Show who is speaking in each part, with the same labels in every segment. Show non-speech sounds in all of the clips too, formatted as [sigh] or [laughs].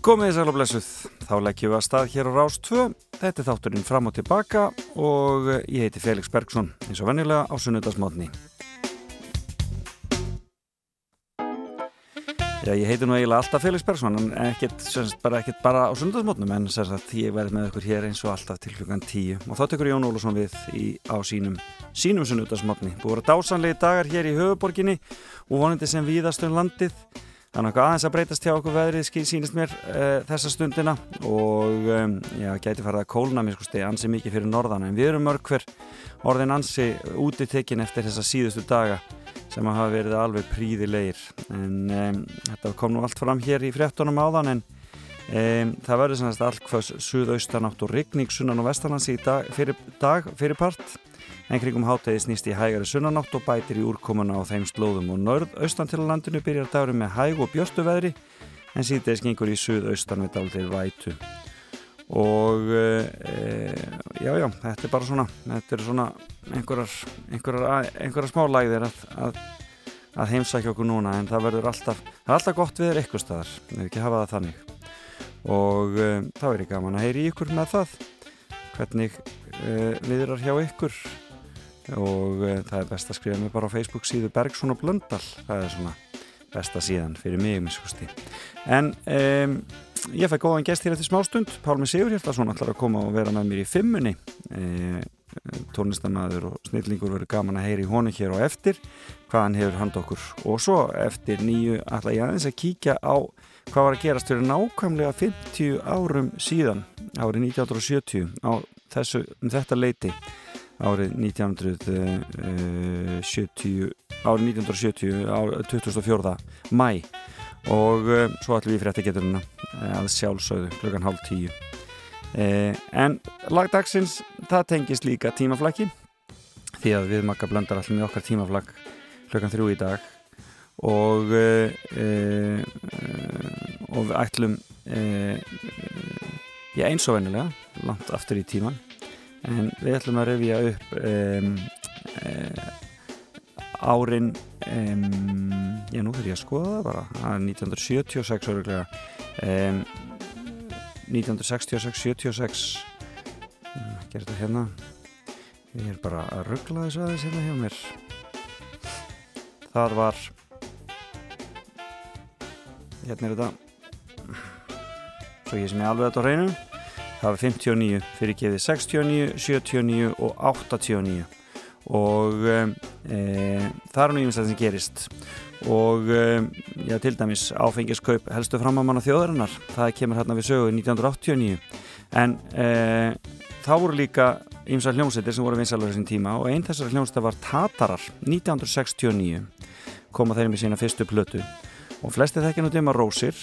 Speaker 1: Komið í sæl og blessuð, þá leggjum við að stað hér á Rás 2. Þetta er þátturinn fram og tilbaka og ég heiti Felix Bergsson eins og vennilega á sunnudasmátni. Já, ég heiti nú eiginlega alltaf Felix Bergsson en ekkert, semst, bara, ekkert bara á sunnudasmátnum en semst, ég verði með ykkur hér eins og alltaf til klukkan 10 og þá tekur Jón Ólusson við í, á sínum, sínum sunnudasmátni. Búið að dásanlegi dagar hér í höfuborginni og vonandi sem víðastum landið Þannig að aðeins að breytast hjá okkur veðrið sínist mér uh, þessa stundina. Og um, já, gæti farið að kólna mér sko stegi ansi mikið fyrir norðan. En við erum mörg hver orðin ansi úti tekinn eftir þessa síðustu daga sem hafa verið alveg príðilegir en um, þetta kom nú allt fram hér í fréttunum áðan en um, það verður sannast allt hvað suðaustanátt og rigning sunnan og vestanlands í dag, fyrir, dag fyrirpart en kringum hátegi snýst í hægari sunnanátt og bætir í úrkomuna á þeim slóðum og norð-austan til landinu byrjar dagur með hæg og björstu veðri en síðdeis gengur í suð-austan við daldir vætu. Og e, já já, þetta er bara svona þetta er svona einhverjar einhverjar, einhverjar smá lægðir að, að, að heimsækja okkur núna en það verður alltaf, það er alltaf gott viður ykkur staðar, við ekki hafa það þannig. Og e, er ég gaman að heyri ykkur með það hvernig e, viðrar hjá ykkur og e, það er best að skrifa mig bara á Facebook síðu Bergson og Blöndal. Það er svona besta síðan fyrir mig miskusti. en um, ég fæ góðan gest hér eftir smástund. Pálmi Sigur Hjartarsson ætlar að koma og vera með mér í fimmunni. E, tónlistamæður og snillingur verður gaman að heyri honu hér og eftir. Hvað hann hefur hand okkur? Og svo eftir nýju ætla ég aðeins að kíkja á hvað var að gerast fyrir nákvæmlega 50 árum síðan árið 1970 á þessu, um þetta leiti árið 1970 árið 1970 árið 24. mæ og uh, svo ætlum við frétti geturina uh, að sjálfsögðu klukkan hálf tíu en lagdagsins það tengist líka tímaflaggi því að við makka blöndar allir með okkar tímaflag klukkan þrjú í dag og og við ætlum já eins og vennilega langt aftur í tíman en við ætlum að revja upp um, um, árin um, já nú þurfum ég að skoða það bara. Það er 1976 öruglega 1966 76 gerð þetta hérna. Ég er bara að ruggla þessu aðeins hérna hjá mér. Það var hérna er þetta. Svo ég sem er alveg þetta á hreinu það var 59 fyrir gefið 69, 79 og 89 og e, það er nú íminslega sem gerist. Og e, já, til dæmis áfengiskaup helstu framáman á þjóðarinnar. Það kemur hérna við sögu 1989 en e, þá voru líka ímsa hljómsveitir sem voru vinsalur þessum tíma og einn þessar hljómsveitir var Tatarar 1969 koma þeir með sína fyrstu plötu. Og flesti þekkja nú dima Rósir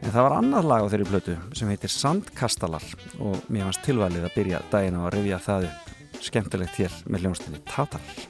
Speaker 1: En það var annað lag á þeirri plötu sem heitir Sandkastalar og mér fannst tilvalið að byrja daginn á að rifja það upp skemmtilegt hér með hljómslinni Tatar.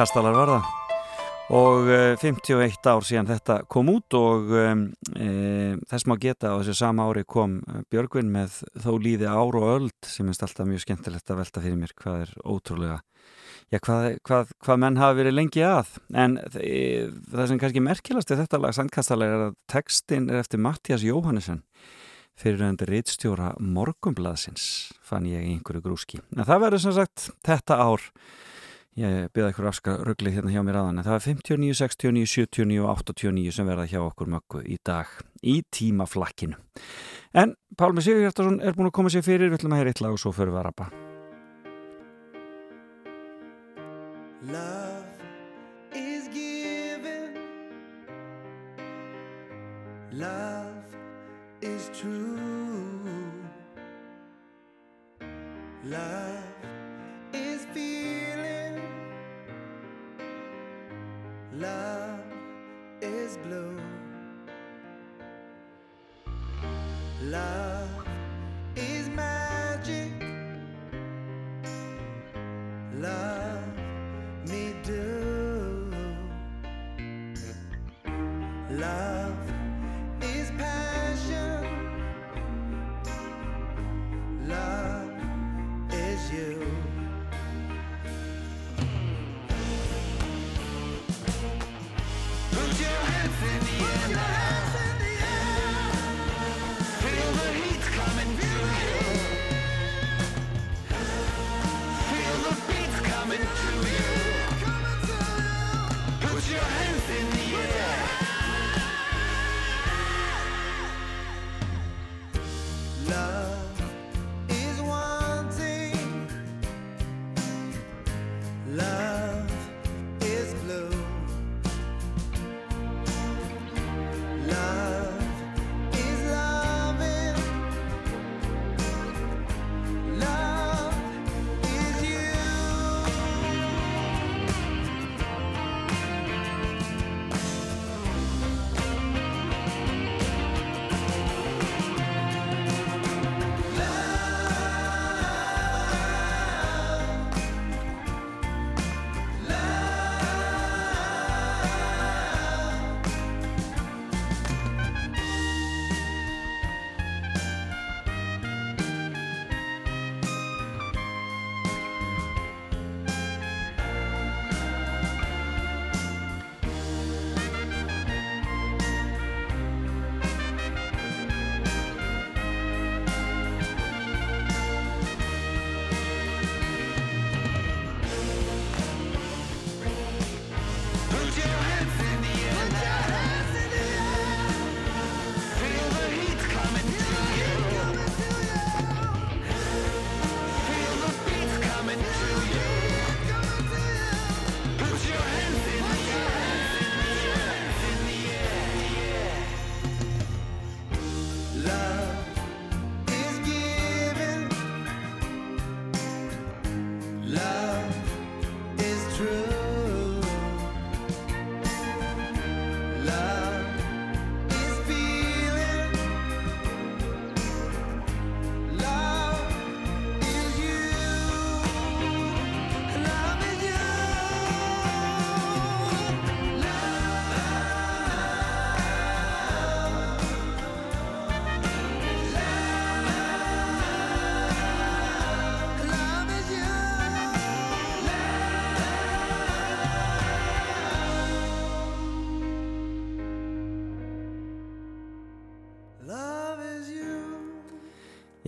Speaker 1: Sandkastalar var það. Og uh, 51 ár síðan þetta kom út og e, þess má geta á þessu sama ári kom Björgvin með þó líði ár og öld sem er alltaf mjög skemmtilegt að velta fyrir mér hvað er ótrúlega. Já, hvað, hvað, hvað menn hafa verið lengi að. En e, það sem kannski merkilast er þetta lag Sandkastalar er að textin er eftir Mattias Jóhannesson fyrir öndir reittstjóra Morgumblaðsins fann ég einhverju grúski. En það verður sem sagt þetta ár ég byrða ykkur afska ruggli hérna hjá mér aðan en það er 59, 69, 79 og 89 sem verða hjá okkur möggu í dag í tímaflakkinu. En Pálmi Sigur Hjartarsson er búin að koma sér fyrir við ætlum að heyra eitt lag og svo fyrir við að rappa.
Speaker 2: Love is given Love is true. Love Love is blue. Love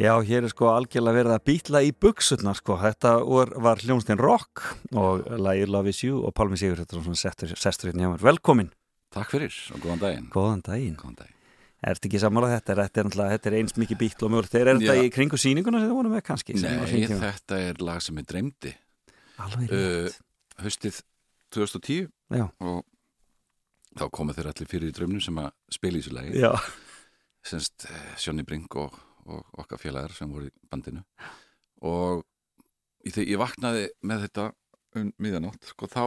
Speaker 1: Já, hér er sko algjörlega verið að býtla í buksutnar sko. Þetta var, var hljónstinn Rock og lagið Love is You og Pálmi Sigur þetta er sestur, sestur hérna hjá mér. Velkomin.
Speaker 3: Takk fyrir og góðan daginn.
Speaker 1: Góðan daginn.
Speaker 3: Góðan daginn.
Speaker 1: Ertu ekki sammálað þetta? Þetta er, þetta er eins mikið býtla og mjög. Þeir eru þetta í kringu sýninguna sem þið vorum með kannski?
Speaker 3: Nei, þetta er lag sem ég dreymdi
Speaker 1: Alveg
Speaker 3: uh,
Speaker 1: rétt.
Speaker 3: haustið 2010
Speaker 1: Já.
Speaker 3: og þá komu þeir allir fyrir í draumnum sem að spila í þessu lagi.
Speaker 1: Já.
Speaker 3: Semst eh, Sjónni Brink og, og okkar félagar sem voru í bandinu og í þegar ég vaknaði með þetta um miðanótt, sko þá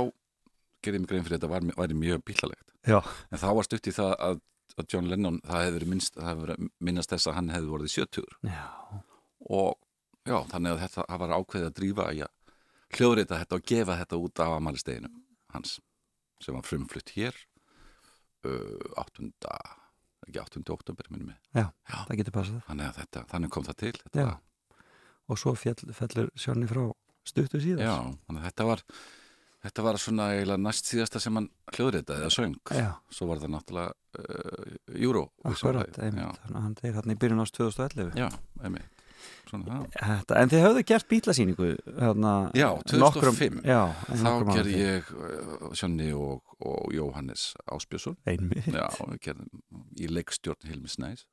Speaker 3: gerði ég mig grein fyrir þetta var, væri mjög bílalegt.
Speaker 1: Já.
Speaker 3: En þá var stutt í það að, að John Lennon, það verið minnst, minnast þess að hann hefði vorið 70
Speaker 1: Já.
Speaker 3: og já, þannig að þetta var ákveðið að drífa í að hljóðrita þetta og gefa þetta út á amalisteginu hans sem var frumflutt hér uh, 8. ekki 8. oktober minnum mig
Speaker 1: Já,
Speaker 3: Já.
Speaker 1: það getur passað.
Speaker 3: þannig að þetta, þannig kom það til
Speaker 1: Já.
Speaker 3: var-
Speaker 1: Og svo fjall, fellur Sjónni frá stuttu síðan.
Speaker 3: já, þannig að þetta var þetta var svona eiginlega næst síðasta sem hann hljóðritaði eða söng
Speaker 1: Já,
Speaker 3: svo var það náttúrulega uh, Euro
Speaker 1: akkurat. einmitt. Þannig að hann er hérna í byrjun ást 2011.
Speaker 3: já, einmitt svona.
Speaker 1: Þetta, en þið höfðu gert bílasýningu hérna,
Speaker 3: Já, 2005.
Speaker 1: já,
Speaker 3: þá
Speaker 1: fyrr.
Speaker 3: ég uh, Sjónni og, og Jóhannes Áspjösson Já, gerðum í leikstjórn Hilmis Næs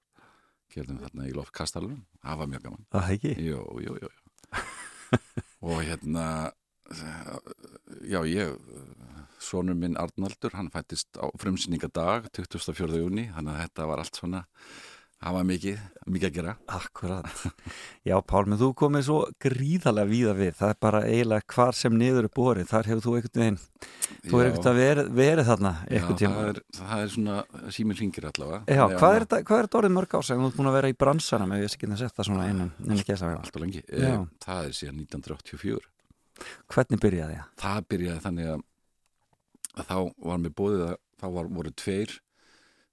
Speaker 3: gerðum þarna í loftkastalunum það var mjög gaman Jú, jú, jú, jú. [laughs] og hérna já, ég sonur minn Arnaldur, hann fættist á frumsýningadag 24. júni þannig að þetta var allt svona það var mikið, mikið að gera
Speaker 1: Akkurat. Já, Pálmi, þú komið svo gríðarlega víða við. Það er bara eiginlega hvar sem niður er borið. Þar hefur þú einhvern veginn, þú er
Speaker 3: Já,
Speaker 1: einhvern veginn verið, verið þarna
Speaker 3: já,
Speaker 1: einhvern tíma.
Speaker 3: það er, það er svona símil hringir allavega
Speaker 1: Já,
Speaker 3: að
Speaker 1: hvað er, þetta, hvað er þetta orðið mörg ás? Þú ert búin að vera í bransanum, ef ég sé ekki að setja svona innan, innan ekki að vera.
Speaker 3: allt og lengi,
Speaker 1: Já.
Speaker 3: Eh, það er síðan 1984
Speaker 1: Hvernig byrjaði það?
Speaker 3: það byrjaði þannig að, að þá var mér bóðið að þá var, voru tveir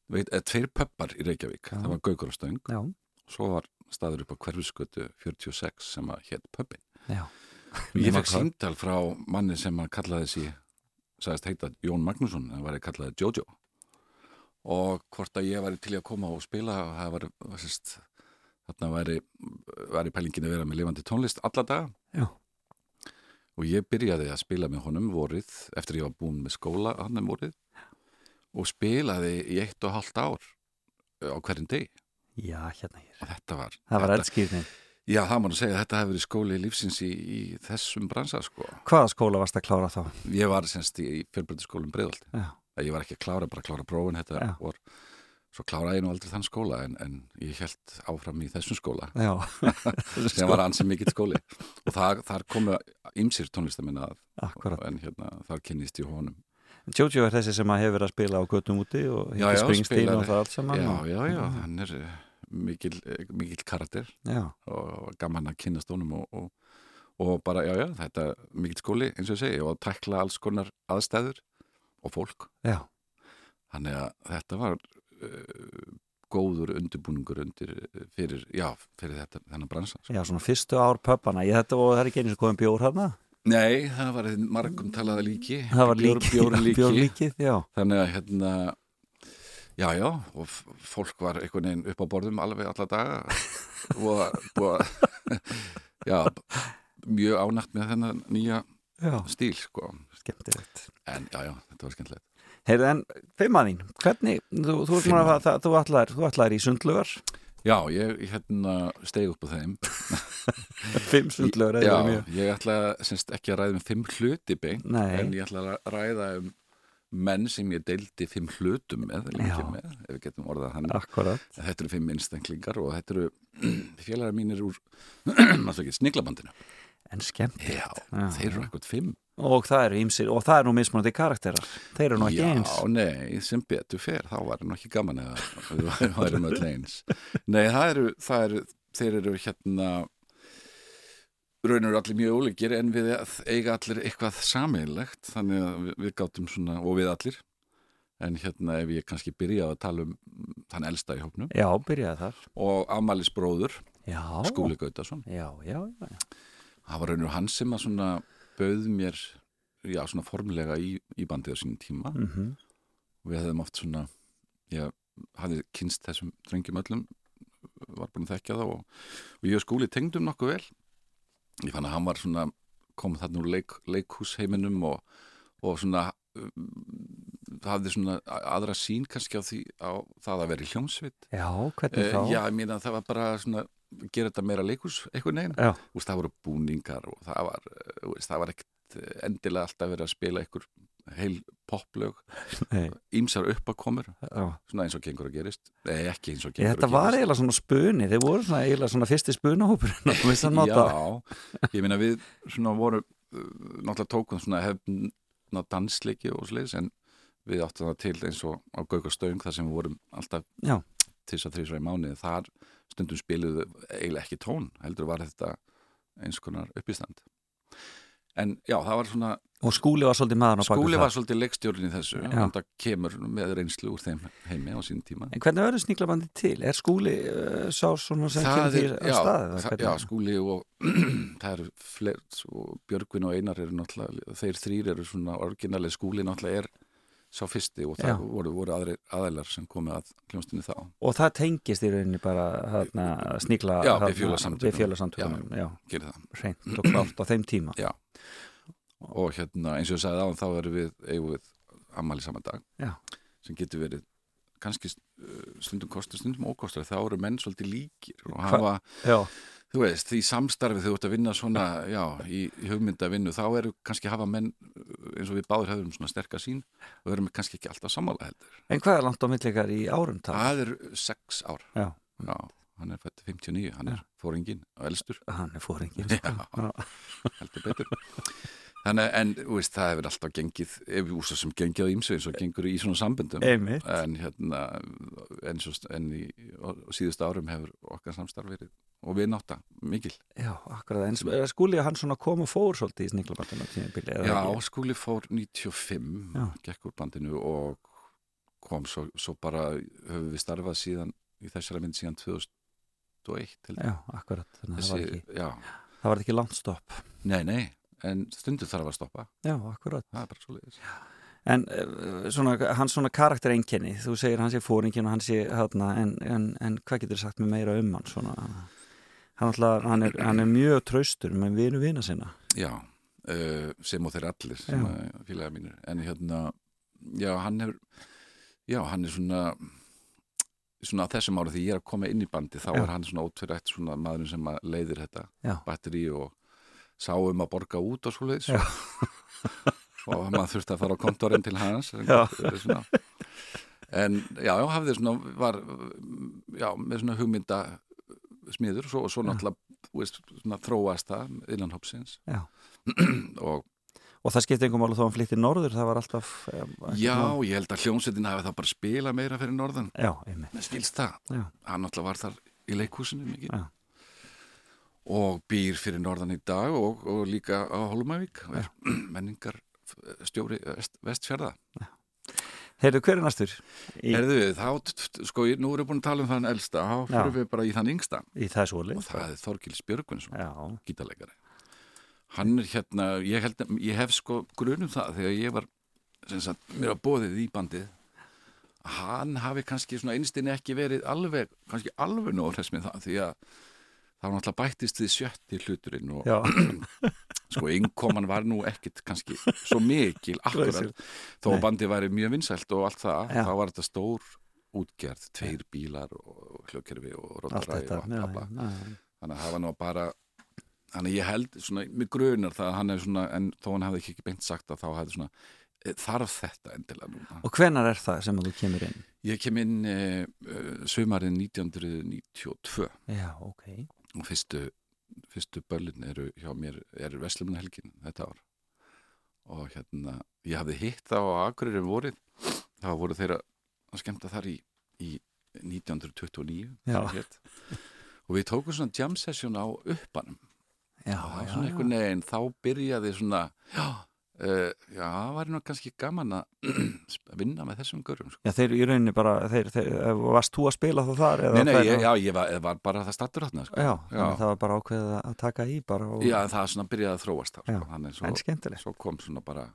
Speaker 3: veit, eða, tveir pöppar í Reykjavík
Speaker 1: Já.
Speaker 3: það var Gaukur og svo var staður upp á hverfiskötu 46 sem að hétt pöppin ég fekk
Speaker 1: hvað?
Speaker 3: símtal frá manni sem að kallaði sig sagðist heita Jón Magnússon en var að kallaði Jojo. Og hvort að ég væri til að koma og spila og það var, var sérst, þarna væri, væri pælingin að vera með lifandi tónlist alla daga.
Speaker 1: Já.
Speaker 3: og ég byrjaði að spila með honum vorið eftir ég var búin með skóla hann um vorið og spilaði í eitt og halvt ár uh, á hverjum deg
Speaker 1: Já, hérna hér.
Speaker 3: og þetta var
Speaker 1: Það var
Speaker 3: þetta. Já, það má nú segja að þetta hefur verið skóli lífsins í, í þessum bransa sko.
Speaker 1: Hvaða skóla varst að klára þá?
Speaker 3: Ég var semst í fjölbreytiskólum Breiðolti
Speaker 1: Já,
Speaker 3: ég var ekki að klára, bara að klára prófin þetta vor, svo kláraði ég nú aldrei þann skóla en, en ég held áfram í þessum skóla [laughs] [laughs] sem var ansið mikill skóli og það, þar komu ymsir tónlistamenn að
Speaker 1: Akkurat.
Speaker 3: en hérna, þar kynnist ég honum
Speaker 1: Jojo er þessi sem að hefur að spila á göttum úti og
Speaker 3: já,
Speaker 1: Springsteen og það allt saman.
Speaker 3: Já, já, já, hann er eh, mikill, eh, mikill karakter
Speaker 1: Já,
Speaker 3: og gaman að kynast honum og, og, og bara, já, já, þetta mikill skóli eins og ég segi og að tækla alls konar aðstæður og fólk
Speaker 1: já.
Speaker 3: þannig að þetta var uh, góður undirbúningur undir fyrir, já, fyrir þetta þennan bransa sko.
Speaker 1: Já, svona fyrstu ár pöppana. Ég þetta og það er ekki eins og komið bjór hérna.
Speaker 3: Nei, það var margum talaða líki.
Speaker 1: Það var
Speaker 3: Bjór-
Speaker 1: líki,
Speaker 3: bjórlíki. [laughs]
Speaker 1: bjórlíkið, já.
Speaker 3: þannig að hérna já, já, og fólk var einhvern veginn upp á borðum alveg alla daga. [laughs] Og, og já, mjög ánægt með þennan nýja
Speaker 1: Já,
Speaker 3: stíl, sko.
Speaker 1: Skemmtilegt.
Speaker 3: en já, já, þetta var skemmtilegt.
Speaker 1: Heyrðu, en fimmaðín, hvernig, þú, þú, þú, þú ætlaðir í sundlugar,
Speaker 3: Já, ég hérna steig upp á þeim [laughs]
Speaker 1: fimm sundlugar,
Speaker 3: Já,
Speaker 1: mjög.
Speaker 3: ég ætla semst ekki að ræða um fimm hluti beint
Speaker 1: Nei.
Speaker 3: en ég ætla að ræða um menn sem ég deildi fimm hlutum með, með, ef við getum orðað hann
Speaker 1: Akkurat.
Speaker 3: Þetta eru fimm einstaklingar og þetta eru [clears throat] félagar mínir úr [clears throat] ekki, sniglabandinu.
Speaker 1: En skemmtilegt.
Speaker 3: Já,
Speaker 1: Já.
Speaker 3: þeir eru eitthvað fimm.
Speaker 1: Og það eru ímsir, og það er nú mismunandi karakterar. Þeir eru nú ekki
Speaker 3: Já,
Speaker 1: eins.
Speaker 3: nei, sem betur fer, þá var nú ekki gaman eða við værum öll eins. Nei, það eru, það eru, þeir eru hérna raunur allir mjög ólíkir en við eiga allir eitthvað sameinlegt þannig að við, við gátum svona, og við allir en hérna ef ég kannski byrjaði að tala um þann elsta í hópnum
Speaker 1: Já, byrjaði þar.
Speaker 3: og Amalis bróður,
Speaker 1: Já.
Speaker 3: Skúli Gautason
Speaker 1: Já, já, já.
Speaker 3: það var raunur hann sem að svona bauð mér já, svona formlega í, í bandið á sínum tíma.
Speaker 1: Mm
Speaker 3: og við hefðum oft svona ég hafði kynst þessum drengjum öllum var búin að þekkja það og, og ég og skúli tengdum nokkuð vel. Ég fann að hann var svona kom þarna úr leik, leikhúsheiminum og, og svona um, hafði svona aðra sín kannski á því á það að vera í hljómsveit.
Speaker 1: Já, hvernig
Speaker 3: uh,
Speaker 1: þá?
Speaker 3: já, ég meina það var bara svona gera þetta meira leikhús einhvern veginn. Úst, það voru búningar og það var, eh, veist, það var ekkert endilega alltaf verið að spila einhver heil poplög, [laughs] ímsar uppakomur svona eins og gengur að gerist. Nei, ekki eins og gengur
Speaker 1: þetta
Speaker 3: að
Speaker 1: var
Speaker 3: gerist.
Speaker 1: eiginlega svona spuni, þeir voru svona eiginlega svona fyrsti [laughs] máta.
Speaker 3: Já, ég meina við svona voru uh, náttúrulega tókum svona hefna dansleiki og sliðis en við áttum það til eins og á Gaukastöng þar sem við vorum alltaf að þrísra í mánuði. Þar stundum spiluðu eiginlega ekki tón heldur var þetta eins konar uppistand en já, það var svona
Speaker 1: Og skúli var svolítið maður
Speaker 3: skúli var svolítið leikstjórn í þessu
Speaker 1: Já.
Speaker 3: hann það kemur með reynslu úr þeim heimi á sín tíma
Speaker 1: En hvernig verður sníklabandi til? Er skúli uh, sá svona sem kemur því á
Speaker 3: já,
Speaker 1: staðið?
Speaker 3: það, já, skúli og [clears throat] það eru flert og Björgvin og Einar eru náttúrulega þeir þrýr eru svona orginalið skúli náttúrulega er sá fyrsti og það voru, voru aðri, aðeilar sem komu að kljónstinni þá.
Speaker 1: Og það tengist í rauninni bara hérna, sníkla
Speaker 3: Bifjölasamtökunum.
Speaker 1: Reynd og klárt á þeim tíma.
Speaker 3: Já. og hérna eins og ég sagði á þá erum við eigum við ammali saman dag.
Speaker 1: Já.
Speaker 3: sem getur verið kannski stundum kostur, stundum ókostur. Þá eru menn svolítið líkir og
Speaker 1: Hva-
Speaker 3: hafa
Speaker 1: Já,
Speaker 3: Þú veist, því samstarfið þú ert að vinna svona, [laughs] já, í, í hugmyndavinnu, þá eru kannski hafa menn, eins og við báður höfum svona sterka sín og erum kannski ekki alltaf sammála heldur.
Speaker 1: en hvað er langt á millikar í árum það?
Speaker 3: Það er sex ár.
Speaker 1: Já,
Speaker 3: Já, hann er fættið 59, hann er fóringin og elstur.
Speaker 1: hann er fóringin [laughs]
Speaker 3: Já, heldur betur. Þannig, en, veist, það hefur alltaf gengið, ef úrst sem gengið á ímsu eins og gengur í svona samböndum.
Speaker 1: Einmitt
Speaker 3: En hérna, en, svo, en í á síðustu árum hefur okkar samstarf verið og við nátta mikil.
Speaker 1: Já, akkurat, en skúli hann svona kom og fór svolítið í sníklabandinu á tímabili
Speaker 3: Já,
Speaker 1: ekki?
Speaker 3: skúli fór 95
Speaker 1: Já.
Speaker 3: gekk úr bandinu og kom svo, svo bara höfum við starfað síðan í þessara mynd síðan 2001 held ég.
Speaker 1: Já, akkurat, þannig að það var ekki,
Speaker 3: já,
Speaker 1: það var ekki langt stopp
Speaker 3: nei, nei en stundur þarf að stoppa,
Speaker 1: Já, akkurat.
Speaker 3: Það er bara svo
Speaker 1: En uh, svona, hans svona karakter einkenni, þú segir hann sé fóringin og hann sé hérna, en, en, en hvað getur sagt með meira um hann svona, hann, alltaf, hann, er, hann er mjög traustur með vinu vina sinna.
Speaker 3: Já, uh, sem og þeir allir sem félaga mínir. En hérna, já, hann hefur já, hann er svona svona á þessum ára því ég er að koma inn í bandi þá
Speaker 1: Já.
Speaker 3: er hann svona ótverætt svona maðurinn sem leiðir þetta
Speaker 1: Já.
Speaker 3: batteri og sá um að borga út og svo leiðis [laughs] og maður þurfti að fara á kontorinn til hans
Speaker 1: Já.
Speaker 3: en já, já, hafði svona var, já, með svona hugmynda smiður og svo, svo náttúrulega veist, svona þróast það innan hópsins. [clears throat] Og
Speaker 1: og það skipti einhver mál þó hann flytti norður það var alltaf um,
Speaker 3: já,
Speaker 1: mál.
Speaker 3: ég held að hljómsveitin hafi þá bara spila meira fyrir norðan,
Speaker 1: Já, einmitt.
Speaker 3: Með skilst það.
Speaker 1: Já.
Speaker 3: hann náttúrulega var þar í leikhúsinu mikið.
Speaker 1: Já.
Speaker 3: Og býr fyrir norðan í dag og, og líka á Hólmavík og er [clears throat] menningar stjóri vest, vestfjörða
Speaker 1: Heyrðu, hver er næstur? Í,
Speaker 3: Herðu við, þá, sko, nú erum við búin að tala um þann elsta, þá fyrir við bara í þann yngsta.
Speaker 1: Í það
Speaker 3: og það er Þorgils Björgvinsson,
Speaker 1: Já,
Speaker 3: gítarleikari. Hann er hérna, ég, held, ég hef sko grunum það þegar ég var, sem sagt, mér var bóðið í bandið, hann hafi kannski svona einstinni ekki verið alveg, kannski alveg nóg hress með það, því að var náttúrulega bættist við sjötti hluturinn og [clears throat] sko innkoman var nú ekkit kannski svo mikil [laughs] akkurat þó að bandið væri mjög vinsælt og allt það
Speaker 1: Já.
Speaker 3: þá var þetta stór útgerð tveir bílar og hljókerfi og rótaræði og
Speaker 1: já,
Speaker 3: allt
Speaker 1: já, já.
Speaker 3: þannig að það var nú bara þannig að ég held svona, mig grunar það að hann svona, en þó hann hefði ekki beint sagt að þá hefði svona, eh, þarf þetta endilega núna.
Speaker 1: Og hvenar er það sem þú kemur inn?
Speaker 3: Ég kem inn uh, sumarið 1992
Speaker 1: Já, ok
Speaker 3: og fyrstu, fyrstu börlin eru hjá mér, er Veslumunhelgin þetta ár og hérna, ég hafði hitt þá á Akureyri um vorið, þá voru þeirra að skemmta þar í, í 1929
Speaker 1: Já.
Speaker 3: sem hét. og við tókum svona jam session á uppanum
Speaker 1: Já,
Speaker 3: og það var svona einhvern veginn, þá byrjaði svona já, uh, já, það væri nú kannski gaman að [clears throat] vinna með þessum görum sko.
Speaker 1: Já, þeir í rauninni bara, þeir, þeir, eh, varst þú að spila þá þar?
Speaker 3: Nei, nei, ég, já, ég var, var bara það stattur þarna sko.
Speaker 1: Já,
Speaker 3: já.
Speaker 1: að það var bara ákveðið að taka í bara og,
Speaker 3: Já, það svona byrjaði að þróast
Speaker 1: Já,
Speaker 3: sko. þannig
Speaker 1: en
Speaker 3: svo,
Speaker 1: skemmtilegt
Speaker 3: svo kom svona bara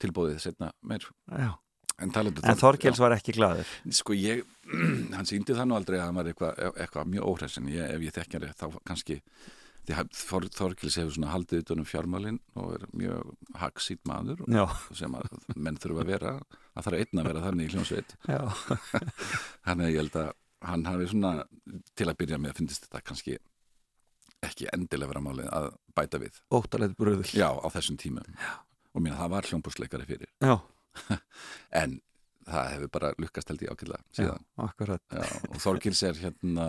Speaker 3: tilbúðið setna meir
Speaker 1: Já,
Speaker 3: en
Speaker 1: En Þorkels var ekki glaður
Speaker 3: Sko ég, [clears throat] hann síndi það nú aldrei að hann var eitthvað eitthva mjög óhressin ég, ef ég þekkja hann þá kannski að Þor, Þorkels hefur svona haldið utan um fjármálin og er mjög hagsýt maður sem að menn þurfa að vera að það er einn að vera þannig í hljómsveit. [laughs] Þannig að ég held að hann hafi svona til að byrja með að finnist þetta kannski ekki endilega vera málið að bæta við.
Speaker 1: Óttalegt bröðul
Speaker 3: já, á þessum tímum. Já. og mér það var hljómbúsleikari fyrir.
Speaker 1: Já, [laughs]
Speaker 3: en það hefur bara lukkast held ég ákveðlega síðan. Já, og Þorgils er hérna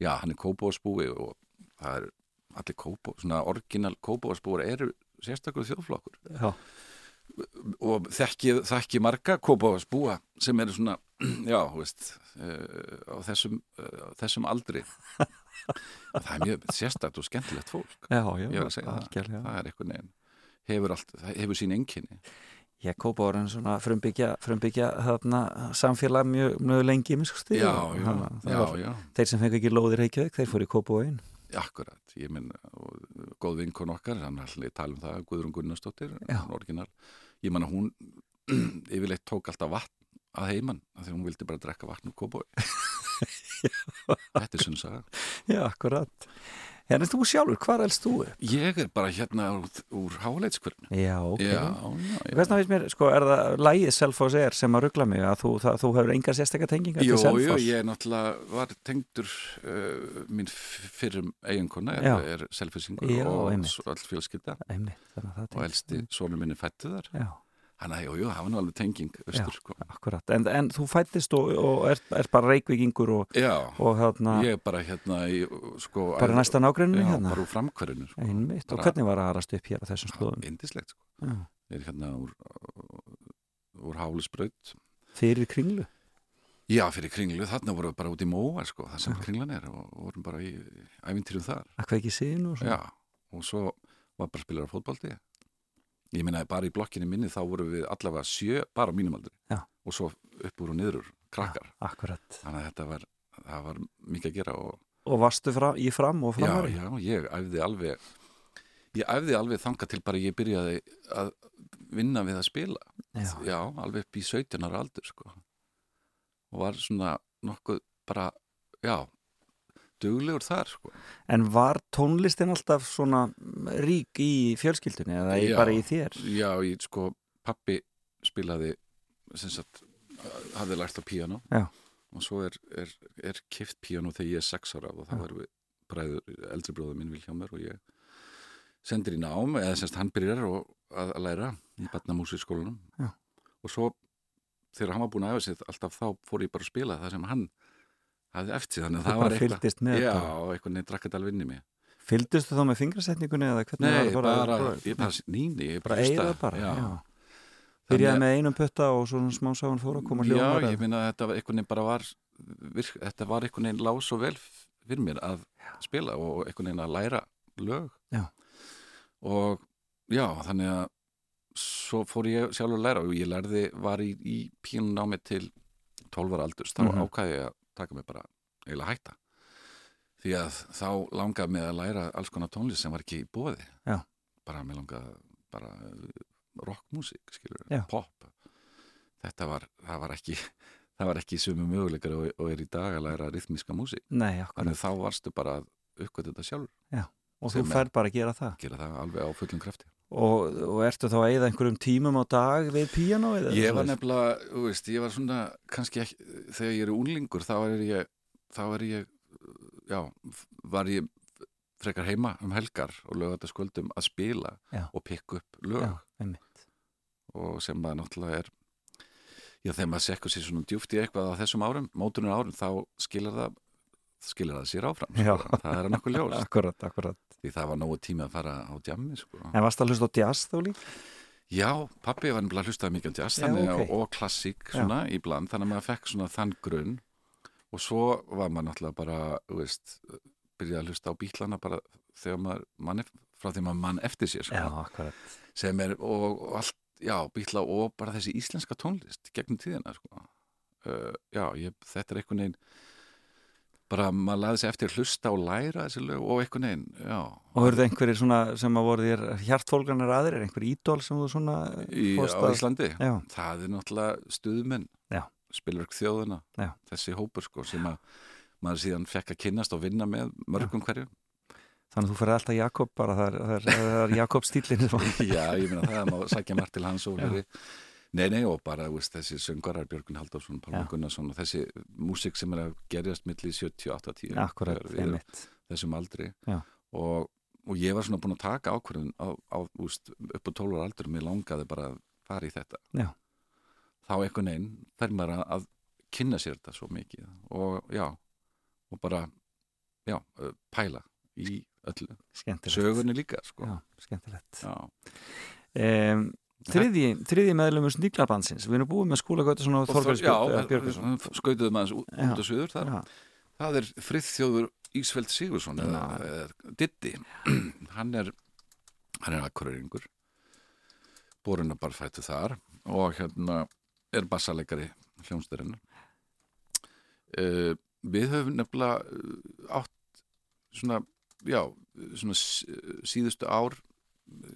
Speaker 3: já, hann er kópóasbúi og það er allir kópó, svona orginal kópóasbúar eru sérstakur þjóðflokkur.
Speaker 1: Já,
Speaker 3: og þekki, þekki marga kópáðsbúa sem eru svona, [clears throat] já, þú veist uh, á þessum, uh, þessum aldri. Það er mjög sérstætt og skemmtilegt fólk.
Speaker 1: Já, já
Speaker 3: ég var að segja það,
Speaker 1: algjörlega.
Speaker 3: það er eitthvað neginn hefur, það hefur sín enginni
Speaker 1: kópa orðin svona frumbyggja, frumbyggja þarna, samfélag mjög, mjög lengi minnst
Speaker 3: já, já, já, já,
Speaker 1: Þeir sem fengi ekki lóðir Reykjavík, þeir fóru í einn
Speaker 3: akkurat ég minn, góð vinkon okkar hann allir tala um það, Guðrún Gunnarsdóttir orginal, ég man að hún [clears throat] yfirleitt tók alltaf vatn að heiman, af því hún vildi bara drekka vatn úr kópói. [laughs] Þetta er sunnsaga
Speaker 1: Já, akkurat Hérna þú sjálfur, hvar elst þú upp?
Speaker 3: Ég er bara hérna úr, úr háleitskvörnu.
Speaker 1: Já, ok
Speaker 3: Já, já, já.
Speaker 1: Hvernig finnst mér, sko, er það lægið Selfoss er sem að ruggla mig að þú, það, þú hefur enga sérstakka tengingar
Speaker 3: Jú,
Speaker 1: til
Speaker 3: jú,
Speaker 1: Selfoss?
Speaker 3: ég er náttúrulega var tengdur uh, mín fyrrum eiginkona er, er selfisingur
Speaker 1: Já,
Speaker 3: og
Speaker 1: einmitt.
Speaker 3: svo all fjölskylda
Speaker 1: Einmitt, þannig að það
Speaker 3: og
Speaker 1: tengist.
Speaker 3: elsti sonur minni fættu þar.
Speaker 1: Já,
Speaker 3: Þannig að jú, jú, það var nú alveg tenging austur, sko.
Speaker 1: akkurat En, en þú fættist og, og er, er bara reykvíkingur og,
Speaker 3: Já,
Speaker 1: og hérna,
Speaker 3: ég er bara hérna í, sko...
Speaker 1: bara næsta nágrunni
Speaker 3: Já,
Speaker 1: hérna
Speaker 3: bara úr framkverðinu, sko.
Speaker 1: Einmitt, og
Speaker 3: bara-
Speaker 1: hvernig var að arast upp hér á þessum slóðum?
Speaker 3: Indislegt, sko.
Speaker 1: Já.
Speaker 3: Ég er hérna úr, úr hálisbraut.
Speaker 1: Fyrir kringlu?
Speaker 3: Já, fyrir kringlu, þarna vorum við bara út í móa, sko, það sem kringlan er og vorum bara í ævintýrum þar.
Speaker 1: Að kveiki sín og svo?
Speaker 3: Já, og svo var bara spilar á fótbolti ég meina bara í blokkinni minni þá voru við allavega sjö bara á mínum aldri
Speaker 1: Já.
Speaker 3: og svo upp úr og niður krakkar
Speaker 1: Akkurat
Speaker 3: þannig að þetta var, það var mikið að gera og
Speaker 1: Og varstu fra, í fram og
Speaker 3: já,
Speaker 1: framari?
Speaker 3: já, ég æfði alveg ég æfði alveg þanga til bara ég byrjaði að vinna við að spila
Speaker 1: Já.
Speaker 3: alveg upp í 17 ára aldur sko. og var svona nokkuð bara, já duglegur þar sko.
Speaker 1: En var tónlistin alltaf svona rík í fjölskyldunni eða
Speaker 3: Já.
Speaker 1: bara í þér?
Speaker 3: Já, ég sko, pappi spilaði sem sagt, hafði lært á píano
Speaker 1: Já.
Speaker 3: og svo er, er, er kift píano þegar ég er sex ára og þá erum við bræður, eldri bróður minn Vilhjámur og ég sendir í nám, eða semst hann byrjar að, að læra í Batnamúsískólanum
Speaker 1: Já.
Speaker 3: og svo þegar hann var búin að efa sér alltaf þá fór ég bara að spila það sem hann hafði eftir þannig að það var eitthvað Já, eitthvað neitt drakk þetta alveg inn í mig
Speaker 1: Fylgdustu þá með fingrasetningunni eða hvernig
Speaker 3: Nei,
Speaker 1: var
Speaker 3: bara,
Speaker 1: bara,
Speaker 3: ég bara nýni, ég
Speaker 1: bara eigða bara?
Speaker 3: Já.
Speaker 1: Já. Byrjaði
Speaker 3: að-
Speaker 1: með einum putta og svona smá sáinn fór að koma
Speaker 3: Já,
Speaker 1: hljómar
Speaker 3: ég minna að þetta var einhvern veginn bara var virk, þetta var einhvern veginn lág svo vel fyrir mér að spila og einhvern veginn að læra lög
Speaker 1: Já.
Speaker 3: og já, þannig að svo fór ég sjálfur að læra og ég lærði, var í, í pínunámi til 12 ára aldurs, þá
Speaker 1: Mhm.
Speaker 3: ákvæði ég að taka mig bara eiginlega hætta því að þá langaði mig að læra alls konar tónlist sem var ekki í bóði
Speaker 1: Já.
Speaker 3: bara mig langaði bara rockmusík, skilur,
Speaker 1: Já.
Speaker 3: pop þetta var, það var ekki [laughs] það var ekki sumu möguleikar og, og er í dag að læra rithmíska
Speaker 1: akkurat.
Speaker 3: þannig þá varstu bara að uppgöta þetta sjálfur
Speaker 1: Og þú fær bara að gera það.
Speaker 3: gera það alveg á fullum krafti
Speaker 1: Og, og ertu þá að eyða einhverjum tímum á dag við píanó? eða
Speaker 3: ég var nefnilega, þú veist, ég var svona kannski ekki, þegar ég er unlingur þá er ég, þá er ég já, var ég frekar heima um helgar og lögða skvöldum að spila
Speaker 1: Já.
Speaker 3: og pikka upp lög
Speaker 1: Já,
Speaker 3: og sem maður náttúrulega er já, þegar maður sekkur sér svona djúft í eitthvað á þessum árum, mótunar árum, þá skilar það skilar það sér áfram
Speaker 1: Já.
Speaker 3: sko. það er nokkuð ljós [laughs]
Speaker 1: Akkurat, akkurat.
Speaker 3: því það var nógu tími að fara á djammi sko.
Speaker 1: En varst að hlusta á jazz þá líka?
Speaker 3: já, pappi var nefnilega hlustaði mikið á jazz
Speaker 1: Já,
Speaker 3: þannig,
Speaker 1: ok.
Speaker 3: og, og klassík svona í bland, þannig að maður fekk svona þann grunn og svo var maður náttúrulega bara, veist byrjaði að hlusta á bílana bara þegar maður mann, frá því maður mann eftir sér sko.
Speaker 1: akkurat.
Speaker 3: sem er og, og allt, já, bíla og bara þessi íslenska tónlist gegnum tíðina sko. uh, já, ég, þetta er einhvern veginn bara maður laði sig eftir að hlusta og læra þessi lög og eitthvað neginn, já.
Speaker 1: Og verður einhverjir svona sem að voru þér hjartfólganar aðrir, einhver ídól sem þú svona
Speaker 3: í, á
Speaker 1: að-
Speaker 3: Íslandi?
Speaker 1: Já.
Speaker 3: það er náttúrulega stuðmenn. Spilverk þjóðuna,
Speaker 1: Já.
Speaker 3: þessi hópur sko, sem að maður síðan fekk að kynnast og vinna með mörgum hverjum.
Speaker 1: Þannig að þú fyrir alltaf Jakob bara, það er, það er, það er Jakob stílinn [laughs]
Speaker 3: já, ég meina það, má sækja margt til hans og fleiri nei, nei, og bara veist, þessi söngarar Björgun Halldórsson, Pálma
Speaker 1: Já.
Speaker 3: Gunnarsson og þessi músík sem er að gerjast milli 70, 80
Speaker 1: Akkurat, einmitt
Speaker 3: þessum aldri og, og ég var svona búin að taka ákvörðun á, á, úst, upp á 12 ára aldur og mér langaði bara að fara í þetta
Speaker 1: Já.
Speaker 3: þá einhvern veginn fer maður að, að kynna sér þetta svo mikið og já og bara já, pæla í öllu
Speaker 1: Skemmtilegt
Speaker 3: sögunni líka sko.
Speaker 1: Já, skemmtilegt
Speaker 3: Já.
Speaker 1: um, Þriðji, þriðji meðlumur Sníklarbandsins Við erum búið með skólagötu svona
Speaker 3: skautuðum aðeins út, og suður þar.
Speaker 1: Já,
Speaker 3: það er friðþjóður Ísfeld Sigursson eða, eða Ditti [clears throat] hann er hann er akkurýringur boruna bara fættu þar og hérna er bassaleikari hljónsturinn uh, við höfum nefnilega uh, átt svona já, svona síðustu ár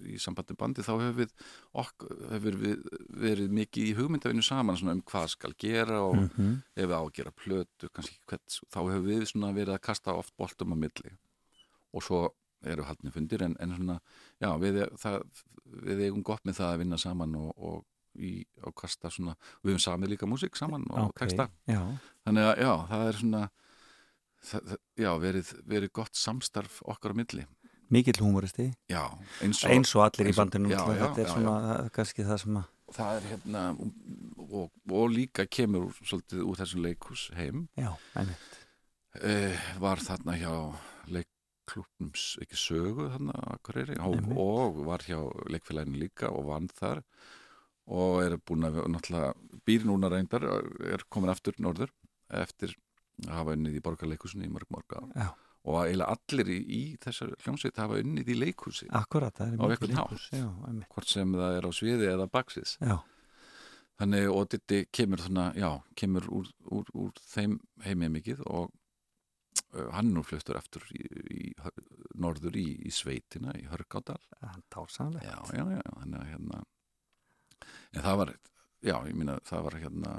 Speaker 3: í sambandi bandi þá hefur við, ok, hefur við verið mikið í hugmyndavinu saman um hvað skal gera og
Speaker 1: Mhm.
Speaker 3: ef við á að gera plötu, kannski hvert, þá hefur við verið að kasta oft boltum á milli. Og svo eru haldni fundir en, en svona, já, við, það, við eigum gott með það að vinna saman og, og í, og kasta svona, við höfum samið líka músík saman og
Speaker 1: ok,
Speaker 3: texta,
Speaker 1: Já,
Speaker 3: þannig að já, það er svona það, já, verið, verið gott samstarf okkar á milli
Speaker 1: mikill húmoristi.
Speaker 3: Já, eins og,
Speaker 1: Eins og allir í
Speaker 3: eins og-
Speaker 1: bandinu
Speaker 3: já, já,
Speaker 1: Þetta er svona það er kannski það sem að
Speaker 3: það er hérna og, og líka kemur svolítið úr þessum leikhús heim uh, var þarna hjá leikklúpnum ekki sögu þarna á Akureyri? Og, var hjá leikfélaginu líka og vann þar. Og er búin að náttúrulega býr núna reyndar er komin aftur norður eftir að hafa unnið í borgarleikhúsinu í mörg ár.
Speaker 1: Já.
Speaker 3: Og að eiginlega allir í, í þessar hljómsveit hafa unnið í leikhúsi.
Speaker 1: Akkurat, það er
Speaker 3: einhvern
Speaker 1: leikhús, Já,
Speaker 3: hvort sem það er á sviði eða baksins
Speaker 1: Já,
Speaker 3: Þannig og Ditti kemur svona, já, kemur úr, úr, úr þeim heimið mikið og uh, hann nú fluttur eftir í, í, norður í, í sveitina í Hörgádal. Já, já, já, þannig að hérna, en það var, já, ég mína, það var hérna,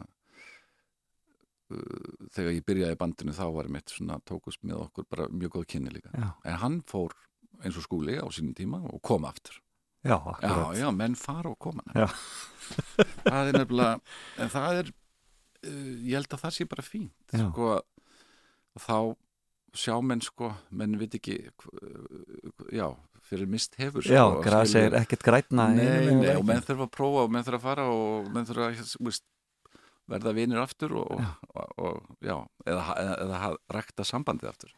Speaker 3: þegar ég byrjaði bandinu þá var mitt svona, tókust með okkur bara mjög góð kynni líka.
Speaker 1: Já,
Speaker 3: En hann fór eins og skúli á sínum tíma og kom aftur.
Speaker 1: já,
Speaker 3: Já, já, menn fara og koma. Það er nefnilega en það er uh, ég held að það sé bara fínt sko, þá sjá menn sko, menn veit ekki hv- já, fyrir mist hefur sko,
Speaker 1: Já,
Speaker 3: skilur-
Speaker 1: er ekkert grætna
Speaker 3: Nei, nei, og menn þurfa að prófa og menn þurfa að fara og menn þurfa að veist, verða vinir aftur og, og, og já, eða, eða, eða rækta sambandið aftur.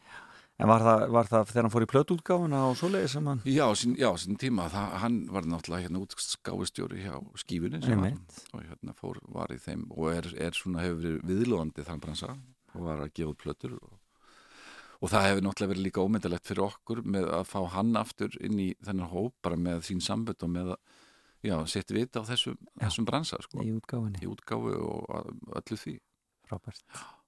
Speaker 1: En var það, var það þegar hann fór í plötútgáfuna og svoleiðis sem hann
Speaker 3: Já, sín, já, sín tíma, það, hann var náttúrulega hérna útskáistjóri hjá skífunni
Speaker 1: Einmitt.
Speaker 3: og hérna fór, var í þeim og er, er svona, hefur verið viðlóðandi þann bransa og var að gefa út plötur og, og það hefur náttúrulega verið líka ómyndalegt fyrir okkur með að fá hann aftur inn í þennan hóp bara með sín sambönd og með að, já, sitt vita á þessum, þessum bransa, sko,
Speaker 1: í útgáfunni
Speaker 3: í útgáfu og að- öllu því.
Speaker 1: Frábært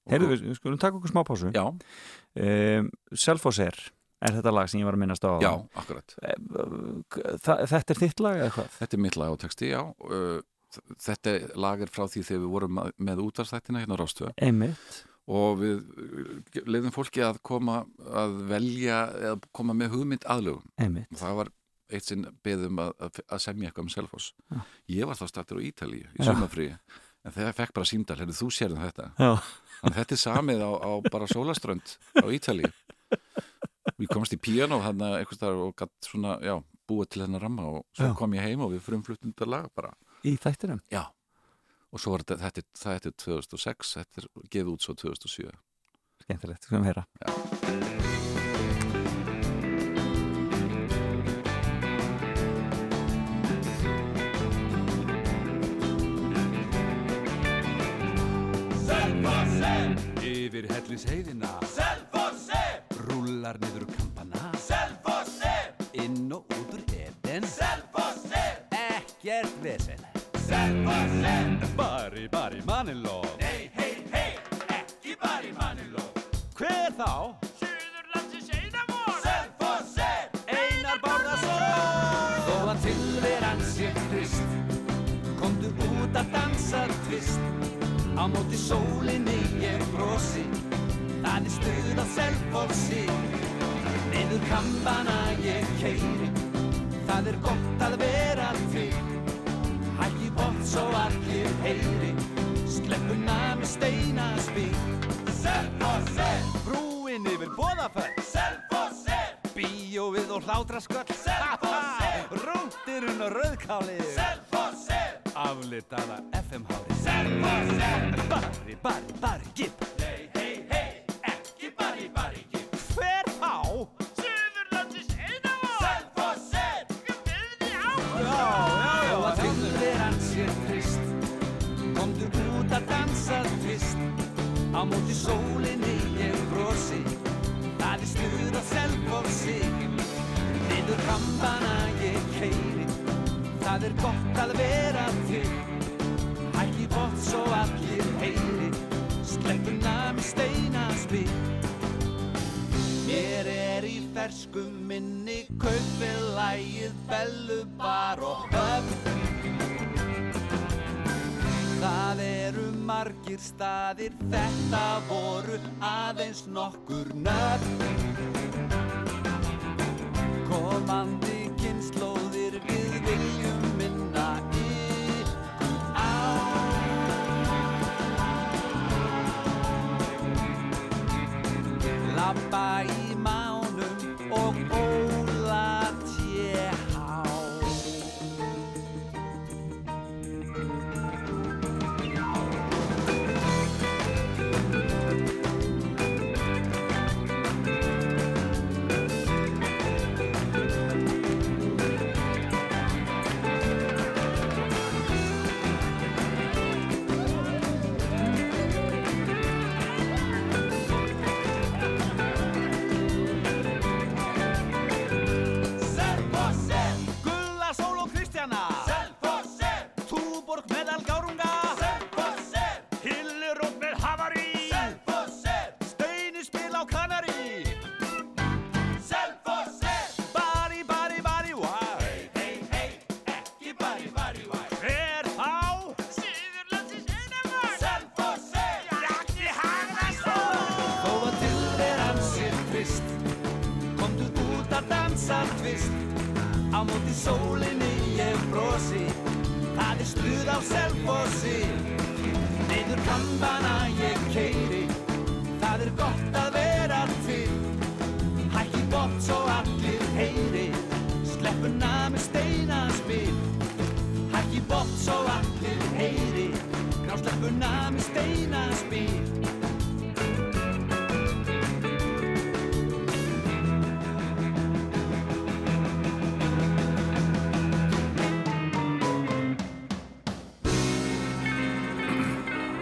Speaker 1: Heyrðu, við, skulum taka okkur smá pásu
Speaker 3: Já,
Speaker 1: um, Selfosser er þetta lag sem ég var að minnast á
Speaker 3: já, akkurat.
Speaker 1: Þa, Þetta er þitt lag eða hvað?
Speaker 3: Þetta er mitt lag á texti, já. Þetta lag er frá því þegar við vorum að- með útvarstættina hérna á Rástöða
Speaker 1: Einmitt
Speaker 3: og við leiðum fólki að koma að velja eða koma með hugmynd aðlögum.
Speaker 1: Einmitt
Speaker 3: Það var eitt sinn beðum að, að, að semja eitthvað um Selfoss.
Speaker 1: Já.
Speaker 3: Ég var þá startur á Ítalíu í
Speaker 1: Já.
Speaker 3: sumafríi en þegar fekk bara símdal, hefur þú sérðum þetta?
Speaker 1: Já,
Speaker 3: Þannig að þetta er samið á, á bara sólaströnd á Ítalíu. Við komst í eitthvað staðar og gatt svona, já, búið til hennar ramma og svo
Speaker 1: Já.
Speaker 3: kom ég heim og við frumfluttum þetta lag bara.
Speaker 1: í þættinum
Speaker 3: Já. Og svo var þetta, þetta, er- það er 2006, þetta er gefið út svo 2007.
Speaker 1: Skemmtilegt, skulum heyra
Speaker 2: yfir helliseiðina Selfossi! Rúlar niður kampana. Selfossi! Inn og útur eden Selfossi! Ekkert vesen. Selfossi! Bari, bari, maniló. Nei, hei, hei, ekki bari, maniló. Hver þá? Suðurlandsins
Speaker 4: einamón Selfossi!
Speaker 2: Einar Bárðarsson Þó að tilveran sé frist Kondur út að dansa tvist. Á móti sólinni brosi Það er stuð á selfossi Niður kampana ég keiri Það er gott að vera til. Hækki bort svo allir heyri Skleppuna með steinaspil Selfossi Brúin yfir bóðafell Selfossi Bíóið og hlátrasköll. Selfossi [laughs] Rúndirinn og rauðkálið. Selfossi Aflitaða FM-hári Selfossi Barri, barri, barri, gipp Nei, hei, hei, ekki barri, barri, gipp Hver þá? Suðurlandsins einavá Selfossi Viði á Já, já, já. Og að tilveran sér trist Komdu út að dansa tvist. Á móti sólinni ég brosi. Það er stuð á selfossi. Niður kampana ég Það er gott að vera til. Hækki bort svo allir heyri. Sleppuna með steinaspil Mér er í fersku minni Kaupið lægið bellu bar og höfn. Það eru margir staðir, þetta voru aðeins nokkur nöfn. Komandi by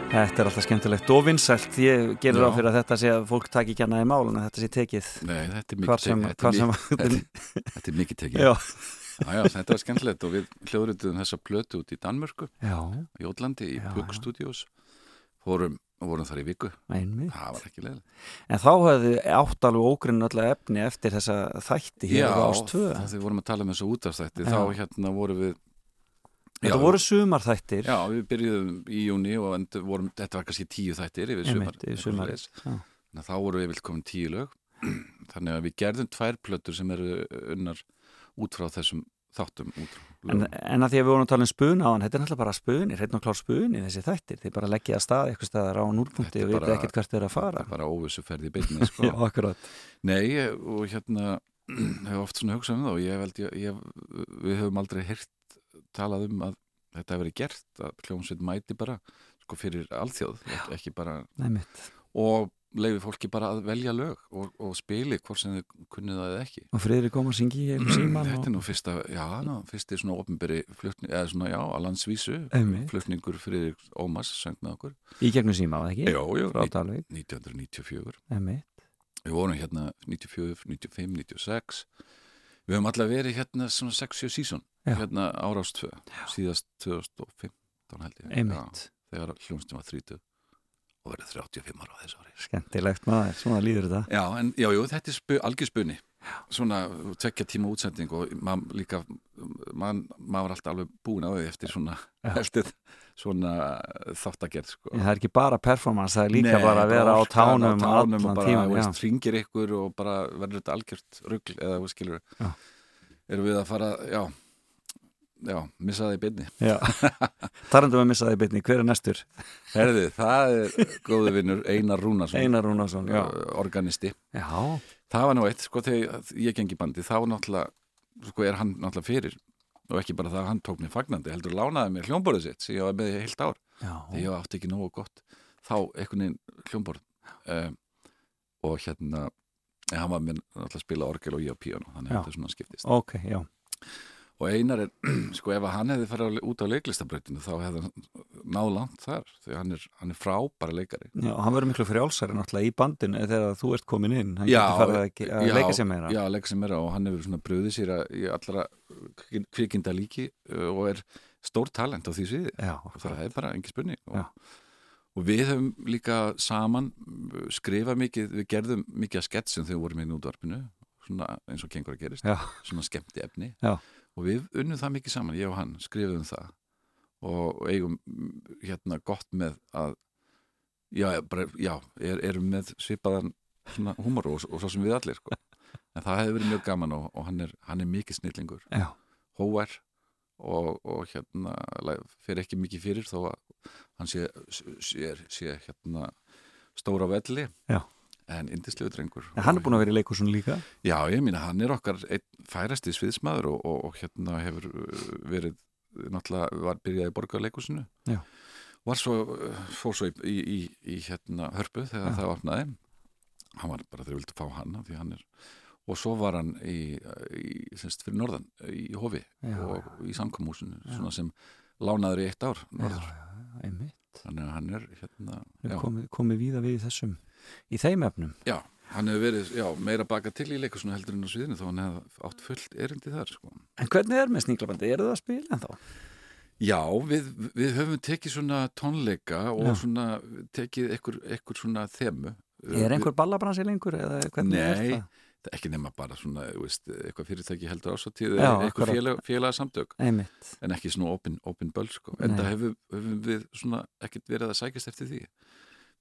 Speaker 1: Þetta er alltaf skemmtilegt og vinsælt. Ég gerir
Speaker 3: Já.
Speaker 1: á fyrir að þetta sé að fólk taki ekki hana í mál en að þetta sé tekið.
Speaker 3: Nei, þetta er mikið
Speaker 1: sem-
Speaker 3: tekið. Þetta [laughs] þetta er mikið tekið.
Speaker 1: Já.
Speaker 3: Já, já, þetta var skemmtilegt og við hljóðrituðum þessa plötu út í Danmörku,
Speaker 1: Já,
Speaker 3: í Jótlandi, í
Speaker 1: Já, já.
Speaker 3: Studios. Fórum, vorum þar í viku.
Speaker 1: einmitt.
Speaker 3: Það var ekki leiðilegt.
Speaker 1: En þá hefði átt alveg ógrinn öllu efni eftir þessa þætti hér á ástöðu.
Speaker 3: þegar við vorum að tala um þessu útastætti,
Speaker 1: Já.
Speaker 3: þá hérna vorum við...
Speaker 1: Þetta
Speaker 3: Já,
Speaker 1: voru sumarþættir.
Speaker 3: Já, við byrjuðum í júni og endur, vorum, þetta var kannski tíu þættir yfir sumar.
Speaker 1: Yfir. Já.
Speaker 3: Þannig að þá voru við vilt komin tíu lög. [clears throat] Þannig að við gerðum tvær plötur sem eru unnar út frá þessum þáttum út frá
Speaker 1: En, en að því að við vorum að tala um spuna á hann, þetta er náttúrulega bara spuni, hreitn og klár spuni þessi þættir, þið bara leggja að stað eitthvað staðar á núlpunkti
Speaker 3: Þetta
Speaker 1: og vita ekkert hvert þið er að fara.
Speaker 3: Það er bara óvissu ferði í beinni, [laughs] sko. Nei, og hérna [clears throat] hef oft svona hugsað um það og ég held ég, ég, við höfum aldrei heyrt talað um að þetta hefur verið gert að hljómsveit mæti bara sko fyrir alþjóð, ekki- bara
Speaker 1: Nei mitt.
Speaker 3: og leiði fólki bara að velja lög og, og spili hvort sem þið kunnið það eða ekki.
Speaker 1: Og friðri kom að syngja í einu [clears throat] síman
Speaker 3: Þetta er nú fyrsta, já, ná, fyrsti svona opinberi flutning, eða svona, já, að landsvísu flutningur fyrir Ómas söng með okkur.
Speaker 1: Í gegnum síma, var það ekki?
Speaker 3: Jó, jó,
Speaker 1: Frá Dalvík,
Speaker 3: 1994
Speaker 1: einmitt.
Speaker 3: Við vorum hérna 94, 95, 96 Við höfum allavega verið hérna svona 6-7 sísón
Speaker 1: Já.
Speaker 3: hérna árás 2 síðast 2015 held ég
Speaker 1: Einmitt.
Speaker 3: Já, þegar hljómsnum var 30 og verið 35 ára á þessu ári
Speaker 1: Skemmtilegt maður, svona líður þetta.
Speaker 3: Já, en já, jú, þetta er spu, algjörspunni svona tvekja tíma útsending og maður líka maður var alltaf alveg búin á því eftir svona,
Speaker 1: Já.
Speaker 3: eftir svona þáttagerð sko.
Speaker 1: það er ekki bara performance, það er líka
Speaker 3: Nei,
Speaker 1: bara að vera á tánum,
Speaker 3: á tánum og bara, veist, ringir ykkur og bara verður þetta algjört rugl eða þú skilur
Speaker 1: Já.
Speaker 3: erum við að fara, já já, missa það í beinni
Speaker 1: Já. [laughs] Tarandum að missa það í bytni, hver er næstur?
Speaker 3: Herði, það er góðu vinnur Einar Rúnarsson
Speaker 1: Einar Rúnarsson,
Speaker 3: uh, organisti
Speaker 1: Já,
Speaker 3: það var nú eitt, sko, þegar ég gengi bandi þá náttúrulega, sko, er hann náttúrulega fyrir og ekki bara það að hann tók mér fagnandi heldur lánaði mér hljómborðið sitt sem ég var með í heilt ár.
Speaker 1: Já,
Speaker 3: þegar ég átti ekki nógu gott. Þá einhvern veginn hljómborð um, og hérna hann var með náttúrulega að spila orgel og ég á píano þannig að þetta svona skiptist.
Speaker 1: Ok, já.
Speaker 3: Og Einar er, [clears throat] sko ef hann hefði farið út á leiklistabrautinu þá hefði hann náð langt þar því hann er, hann er frábæra leikari
Speaker 1: Já, hann verður miklu frjálsari náttúrulega í bandinu þegar þú ert komin inn, hann getur farið að, að leika sér meira.
Speaker 3: Já, leika sér meira og hann hefur svona bröðið sér í allra kvikinda líki og er stór talent á því sviði
Speaker 1: Já,
Speaker 3: og það er bara engi spurning
Speaker 1: Já.
Speaker 3: og, og við höfum líka saman skrifað mikið, við gerðum mikið að sketsum þegar við vorum inn í útvarpinu svona eins og kengur að gerist
Speaker 1: Já.
Speaker 3: svona skemmti efni
Speaker 1: Já.
Speaker 3: Og við unnum það mikið saman, ég og hann skrifum það og eigum mm, hérna gott með að já, bara, já er, erum með svipaðan húmor og, og svo sem við allir sko. en það hefði verið mjög gaman og, og hann, er, hann er mikið snillingur hóver og, og hérna fer ekki mikið fyrir þó að hann sé, sé, sé hérna stóra velli
Speaker 1: Já.
Speaker 3: En indislegu drengur
Speaker 1: en hann er búin að vera í leikusun líka.
Speaker 3: Já, ég mína, hann er okkar færasti sviðsmaður og, og, og hérna hefur uh, verið náttúrulega var byrjaði í borgarleikusinu
Speaker 1: Já.
Speaker 3: var svo, uh, fór svo í, í, í, í hérna hörpu þegar
Speaker 1: Já.
Speaker 3: það opnaði hann var bara þeir vildu fá hann því hann er og svo var hann í, í semst fyrir norðan í Hofi
Speaker 1: Já,
Speaker 3: og í samkomúsinu svona sem lánaður í eitt ár
Speaker 1: Já,
Speaker 3: norður.
Speaker 1: já, einmitt.
Speaker 3: þannig að hann er hérna já,
Speaker 1: komið, komið víða við í þessum, í þeim efnum.
Speaker 3: já, hann hefur verið já, meira baka til í leikusinu heldur en á sviðinu þá hann hefði átt fullt erindi þar sko.
Speaker 1: En hvernig er með sníklabandi? Eru það að spila en þá?
Speaker 3: Já, við, við höfum tekið svona tónleika og
Speaker 1: Já.
Speaker 3: svona tekið ekkur, svona þemu.
Speaker 1: Er einhver ballabransi lengur? Eða hvernig er
Speaker 3: Nei,
Speaker 1: það?
Speaker 3: það er ekki nema bara svona, þú veist, eitthvað fyrirtæki heldur ásáttíð
Speaker 1: Já,
Speaker 3: eða eitthvað félag, félagsamtök
Speaker 1: Einmitt.
Speaker 3: en ekki svona open, open böll sko. en
Speaker 1: Nei.
Speaker 3: það hefur, hefur við svona ekkert verið að sækjast eftir því.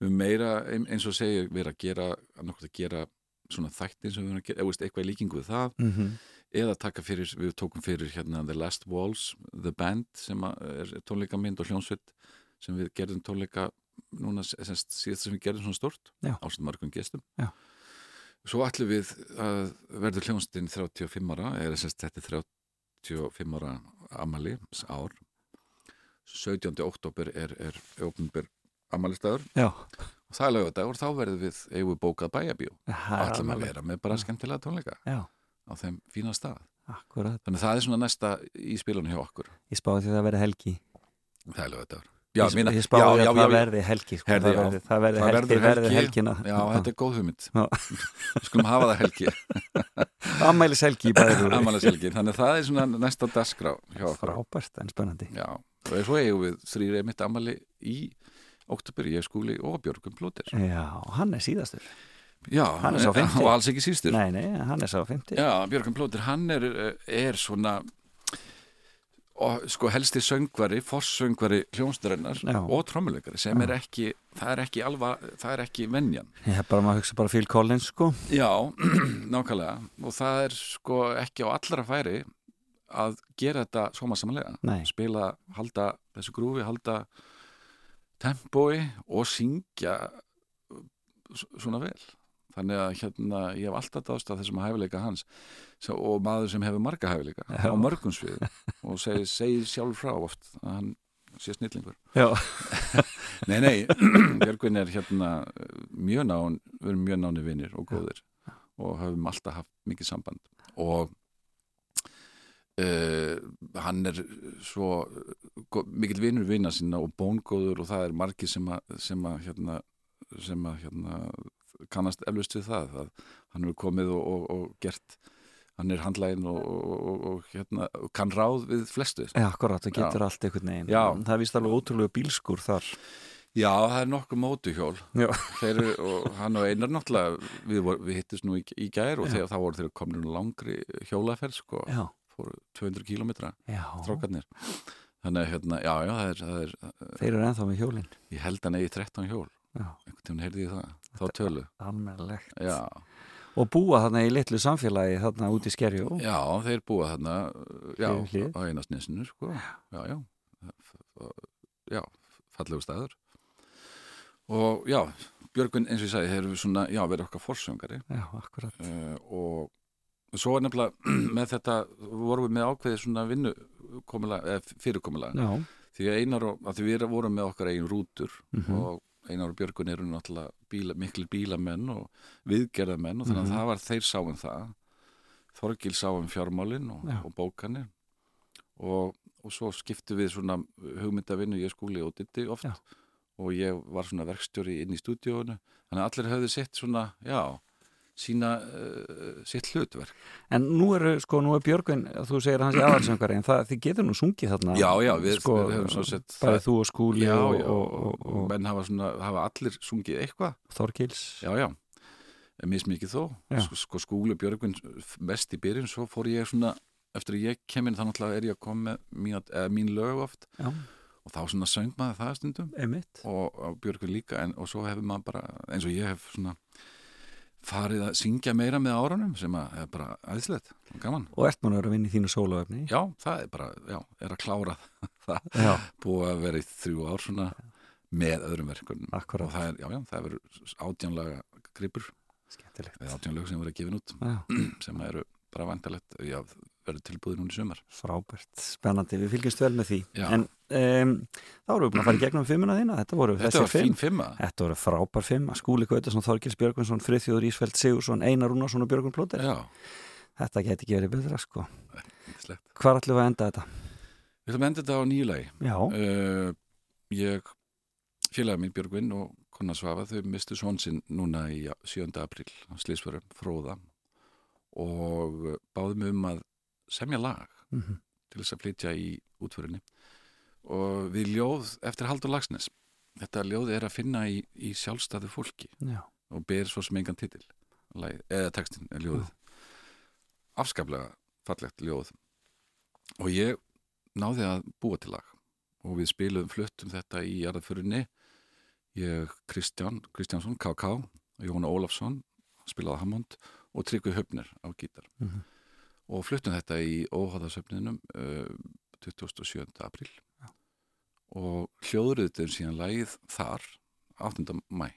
Speaker 3: Við meira, ein- eins og segja, verið að gera, að gera svona þættin sem við höfum að gera, eða veist, eitthvað í líkingu við það
Speaker 1: Mm
Speaker 3: eða taka fyrir, við tókum fyrir hérna The Last Walls, The Band sem er tónleikamynd og hljónsveit sem við gerðum tónleika núna semst, síðast sem við gerðum svona stort ásett margum gestum
Speaker 1: Já.
Speaker 3: svo ætlum við að verður hljónsveitin 35 ára eða semst þetta er 35 ára amali ár 17. oktober er, er opnber amalistæður
Speaker 1: Já.
Speaker 3: og það er lögadagur, þá verður við eigum við bókað bæjabíó og ætlum að vera með bara skemmtilega tónleika
Speaker 1: Já,
Speaker 3: á þeim fína stað
Speaker 1: akkurat.
Speaker 3: Þannig að það er svona næsta í spilunum hjá okkur.
Speaker 1: Ég spáði því að það verði helgi.
Speaker 3: Það er lögadagur.
Speaker 1: ég, ég spáði því að það verði helgi. Sko.
Speaker 3: Herði,
Speaker 1: það
Speaker 3: já.
Speaker 1: verði, það verði helgi, verði
Speaker 3: helgi.
Speaker 1: helgina.
Speaker 3: Já, þetta er góð hugmynd.
Speaker 1: Já.
Speaker 3: Við skulum hafa það helgi. [laughs]
Speaker 1: Ammælis helgi.
Speaker 3: Amalis helgi. Þannig að það er svona næsta dasgrá.
Speaker 1: Frábært en spennandi.
Speaker 3: Já, og svo eigum við þrýr einmitt amali í oktober, ég skúli og Björgum Blóter.
Speaker 1: Já, hann er síðastur.
Speaker 3: Já,
Speaker 1: Hann er sá fimmti.
Speaker 3: og alls ekki sístur.
Speaker 1: Nei, nei, hann er sá 50.
Speaker 3: Já, Björgum Blóter, hann er, er svona og sko helsti söngvari, fossöngvari hljónsturinnar
Speaker 1: Já.
Speaker 3: og trommuleikari sem er ekki, það er ekki alva, það er ekki venjan.
Speaker 1: Ég hef bara maður hugsa bara Phil Collins, sko.
Speaker 3: Já, [clears throat] nákvæmlega og það er sko ekki á allra færi að gera þetta svo maður samanlega spila, halda þessu grúfi, halda tempói og syngja svona vel. Þannig að hérna ég hef alltaf dást að þessum hæfileika hans. Og maður sem hefur marga hæfileika
Speaker 1: Já.
Speaker 3: á mörgum svið og segir segi sjálf frá oft að hann sé snillingur.
Speaker 1: Já. [laughs]
Speaker 3: Nei, nei, [clears throat] Björgvin er hérna mjög nán, við erum mjög náni vinnir og góðir og höfum alltaf haft mikið samband. Og uh, hann er svo uh, mikill vinnur vinna sinna og bóngóður og það er margir sem að, sem að hérna, sem að hérna kannast eflust við það, að hann hefur komið og, og, og gert hann er handlægin og, og, og, og hérna, kann ráð við flestu
Speaker 1: Já, akkurat, það getur
Speaker 3: Já.
Speaker 1: allt einhvern veginn.
Speaker 3: Já.
Speaker 1: Það er vist alveg ótrúlega bílskur þar.
Speaker 3: Já, það er nokkuð mótuhjól eru- og hann og einar náttúrulega við, við hittist nú í, í gær og þegar, þá voru þeir komin um langri hjólaferð sko,
Speaker 1: Já.
Speaker 3: Fóru 200 kílómetra
Speaker 1: Já.
Speaker 3: strákarnir. Þannig að hérna, já, já, það er, það er
Speaker 1: Þeir eru ennþá með hjólinn
Speaker 3: ég held að negi 13 hjól.
Speaker 1: Já,
Speaker 3: einhvern tímann heyrði ég það, þá tölu. já,
Speaker 1: Og búa þarna í litlu samfélagi þarna út í skerju
Speaker 3: já, þeir búa þarna já,
Speaker 1: Hlið.
Speaker 3: á einasnesinu sko. já, já já, fallegu staður. Og já, Björgun eins og ég sagði, þeir eru svona, já, verið okkar forsöngari
Speaker 1: Já, akkurat.
Speaker 3: Uh, og svo er nefnilega [clears throat] með þetta, vorum við með ákveðið svona vinnu fyrirkomulega því að einar og, að því við vorum með okkar eigin rútur
Speaker 1: Mhm.
Speaker 3: og einar og Björgun eru náttúrulega bíla, miklu bílamenn og viðgerðamenn og þannig að
Speaker 1: Mhm.
Speaker 3: það var þeir sáum það. Þorgil sáum fjármálin og, og bókanir. Og, og svo skiptu við svona hugmyndavinnu ég skúli og ditti oft
Speaker 1: Já.
Speaker 3: og ég var svona verkstjóri inn í stúdíónu þannig að allir höfðu sitt svona, já sína uh, sitt hlutverk.
Speaker 1: En nú eru, sko, nú er Björgvin þú segir hans í aðalsöngari en það, þið getur nú sungið þarna.
Speaker 3: Já, já, við-
Speaker 1: sko,
Speaker 3: við höfum svo sett
Speaker 1: Bæði
Speaker 3: það-
Speaker 1: þú og Skúli
Speaker 3: já,
Speaker 1: og, og, og, og
Speaker 3: menn hafa, svona, hafa allir sungið eitthvað.
Speaker 1: Þorgils.
Speaker 3: Já, já, mismikið þó. Sko, sko skúli og Björgvin mest í byrjun, svo fór ég svona eftir að ég kem inn, þá náttúrulega er ég að koma með mín, eða, mín lög oft.
Speaker 1: Já,
Speaker 3: og þá svona söng maður það stundum.
Speaker 1: Einmitt.
Speaker 3: Og, Björgvin líka, en, og svo hefur maður bara eins og ég hef svona farið að syngja meira með árunum sem að er bara aðeinslegt og gaman.
Speaker 1: Og ert mann að vera að vinna í þínu sólaöfni
Speaker 3: Já, það er bara, já, er að klára [laughs] það,
Speaker 1: Já,
Speaker 3: búið að vera í þrjú ár svona með öðrum verkunum
Speaker 1: Akkúrat.
Speaker 3: og það er, já, já, það verður átjánlega gripur.
Speaker 1: Skemmtilegt.
Speaker 3: Eða átjánlega sem verður gefin út
Speaker 1: Já, [clears throat]
Speaker 3: sem eru bara vantalegt já, verður tilbúið núna í sumar.
Speaker 1: Frábært, spennandi, við fylgjumst vel með því.
Speaker 3: Já.
Speaker 1: En um, þá erum við búin að fara í gegnum fimmuna þína Þetta voru
Speaker 3: Þetta
Speaker 1: þessi fimm.
Speaker 3: fín fimma
Speaker 1: Þetta voru frábær fimm Skúli Gautason, Þorgils Björgvinsson, Friðþjóður Ísfeld Sigursson, Einar Rúnarsson og Björgun Plóter.
Speaker 3: Já,
Speaker 1: Þetta geti ekki verið betra sko. Hvar ætlum við að enda þetta?
Speaker 3: Við ætlum að enda þetta á nýju lagi.
Speaker 1: Já,
Speaker 3: uh, Ég, félagið mín Björgvin og kona Svafa þau mistu svon sinn núna í 7. apríl á Slísförum, Fróða. Og báðum um að semja lag
Speaker 1: mm
Speaker 3: til þess að flytja í útförinni og við ljóð eftir Haldur Lagsnes þetta ljóð er að finna í, í sjálfstæðu fólki
Speaker 1: já,
Speaker 3: og ber svo sem engan titil eða textin er ljóðið. Afskaplega fallegt ljóð. Og ég náði að búa til lag. Og við spilum fluttum þetta í jarðaförinni ég Kristján Kristjánsson, KK Jón Ólafsson, spilaði Hammond og Tryggvi Höfner á gítar.
Speaker 1: Mhm.
Speaker 3: Og fluttum þetta í óháðasöfninum uh, 27. apríl og hljóðruður síðan lagið þar 8. mæ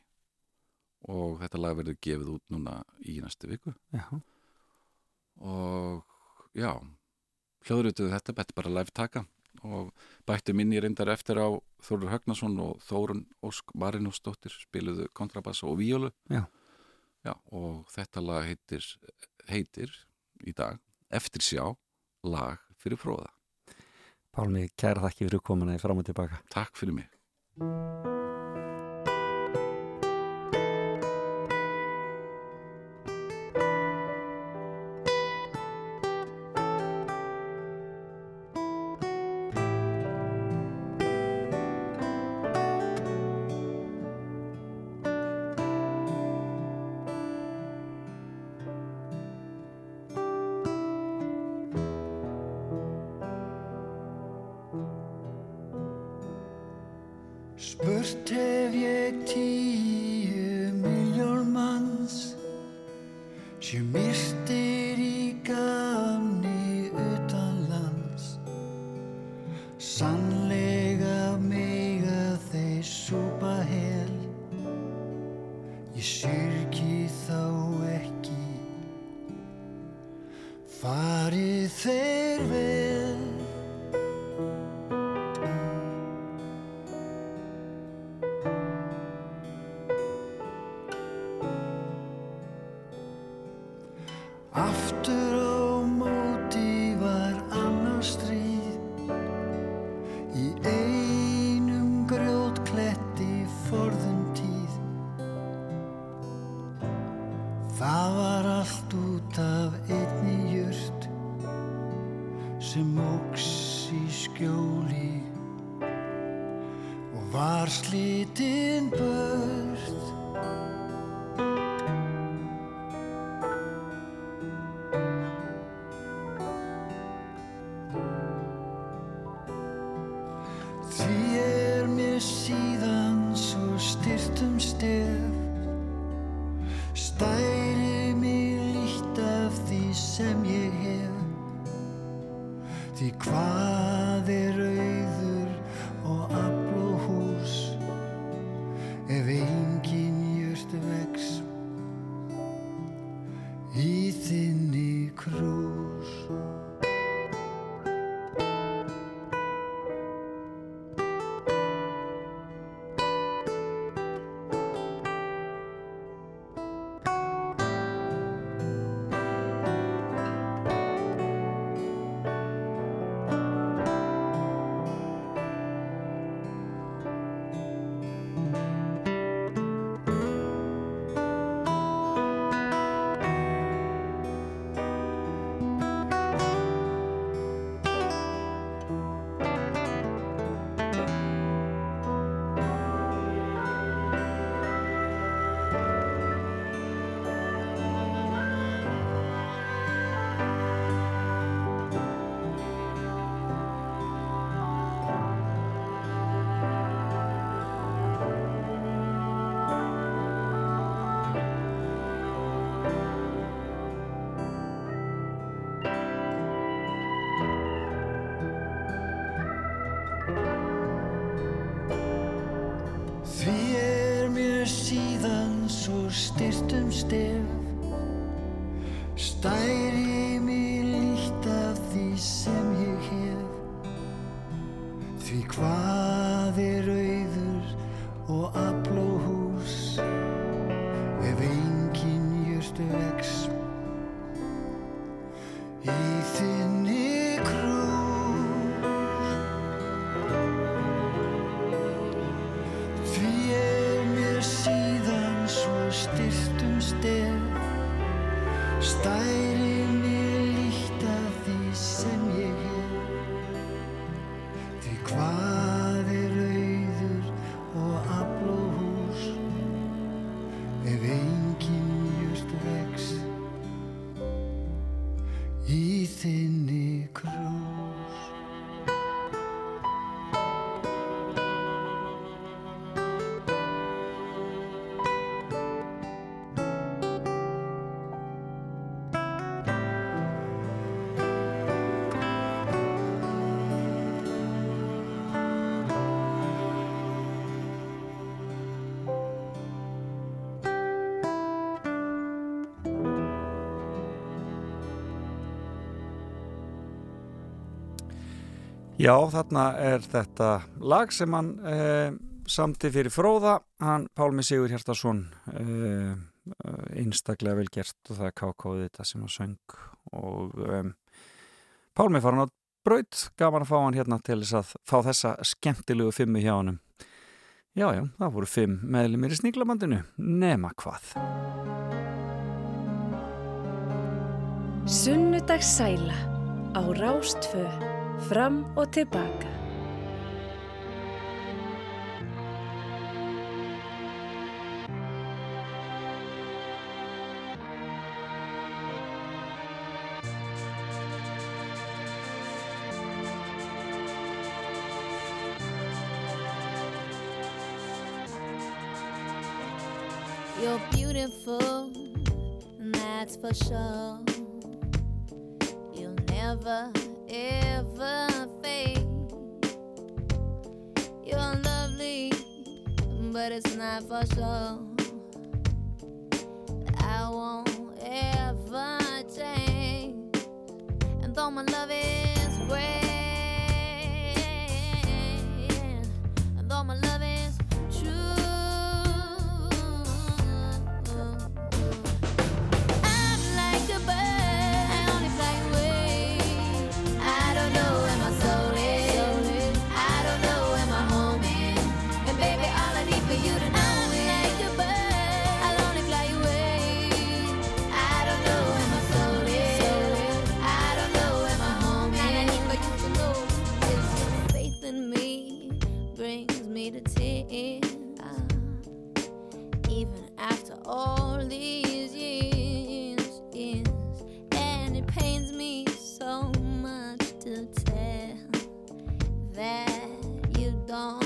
Speaker 3: og þetta lag verður gefið út núna í næstu viku
Speaker 1: já,
Speaker 3: og já hljóðrutuðu þetta, þetta er bara live taka og bættu minni reyndar eftir á Þórur Högnason og Þórun Ósk Marinúsdóttir spiluðu kontrabassa og víólu
Speaker 1: Já.
Speaker 3: Já, og þetta lag heitir, heitir í dag eftir sjá lag fyrir fróða.
Speaker 1: Pálmi, kæra þakki fyrir komuna í fram og tilbaka.
Speaker 3: Takk fyrir mig
Speaker 5: Stay
Speaker 1: Já, þarna er þetta lag sem hann eh, samti fyrir fróða, hann Pálmi Sigur Hjartarsson eh, einstaklega vel gert og það er kákóðið þetta sem hann söng og eh, Pálmi fara hann á braut, gaf hann að fá hann hérna til þess að fá þessa skemmtilegu fimmu hjá hann Já, já, það voru fimm meðlumir í sníklamandinu, nema hvað.
Speaker 6: Sunnudags sæla á Rástföð Fram og tilbaka.
Speaker 7: You're beautiful, and that's for sure.
Speaker 1: dans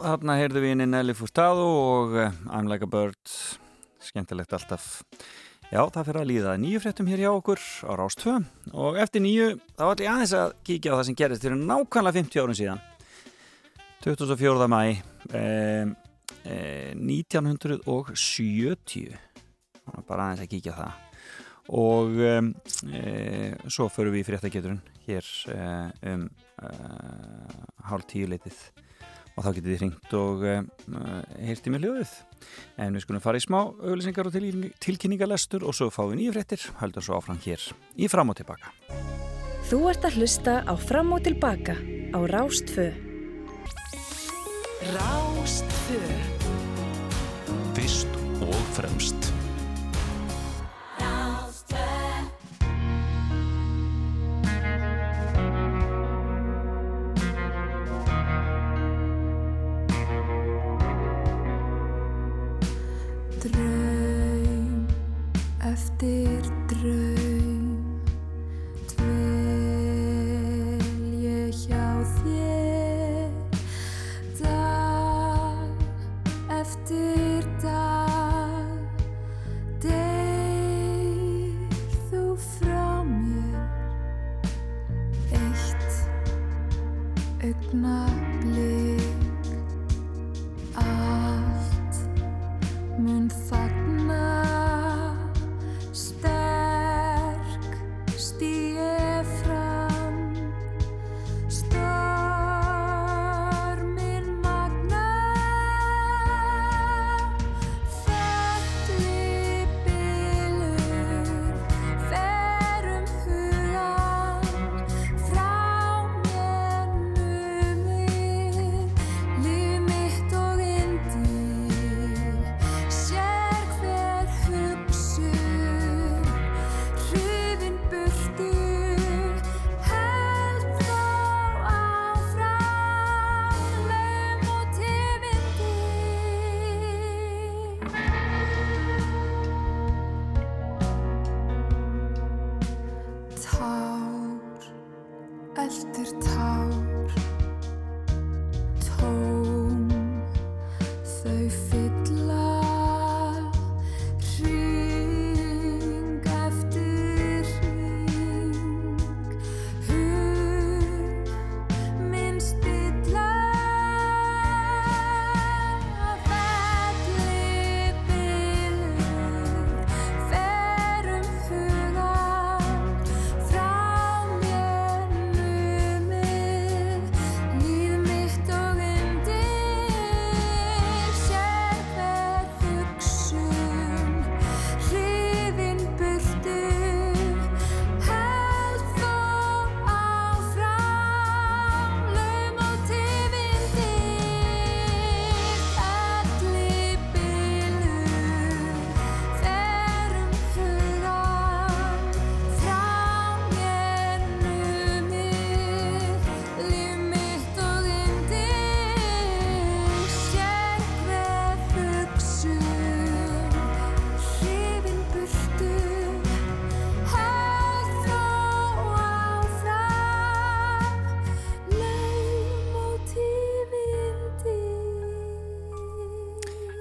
Speaker 1: þarna heyrðu við inn í Nelly Furtado og uh, I'm Like a Bird. Skemmtilegt alltaf. Já, það fyrir að líða nýju fréttum hér hjá okkur á Rástvö og eftir nýju þá ætlum ég aðeins að kíkja á það sem gerist fyrir nákvæmlega 50 árun síðan. 24. mæ eh, eh, 1970 bara aðeins að kíkja á það. Og um, e, svo förum við í fréttageturinn hér e, um e, hálf tíu leitið og þá getið þið hringt og e, heyrti með hljóðið. En við skulum fara í smá auðlýsingar og til, tilkynningalestur og svo fáum við nýju fréttir. Heldur svo áfram hér í fram og tilbaka.
Speaker 6: Þú ert að hlusta á Fram og tilbaka á Rástfö
Speaker 8: Rástfö Fyrst og fremst
Speaker 9: eftir draum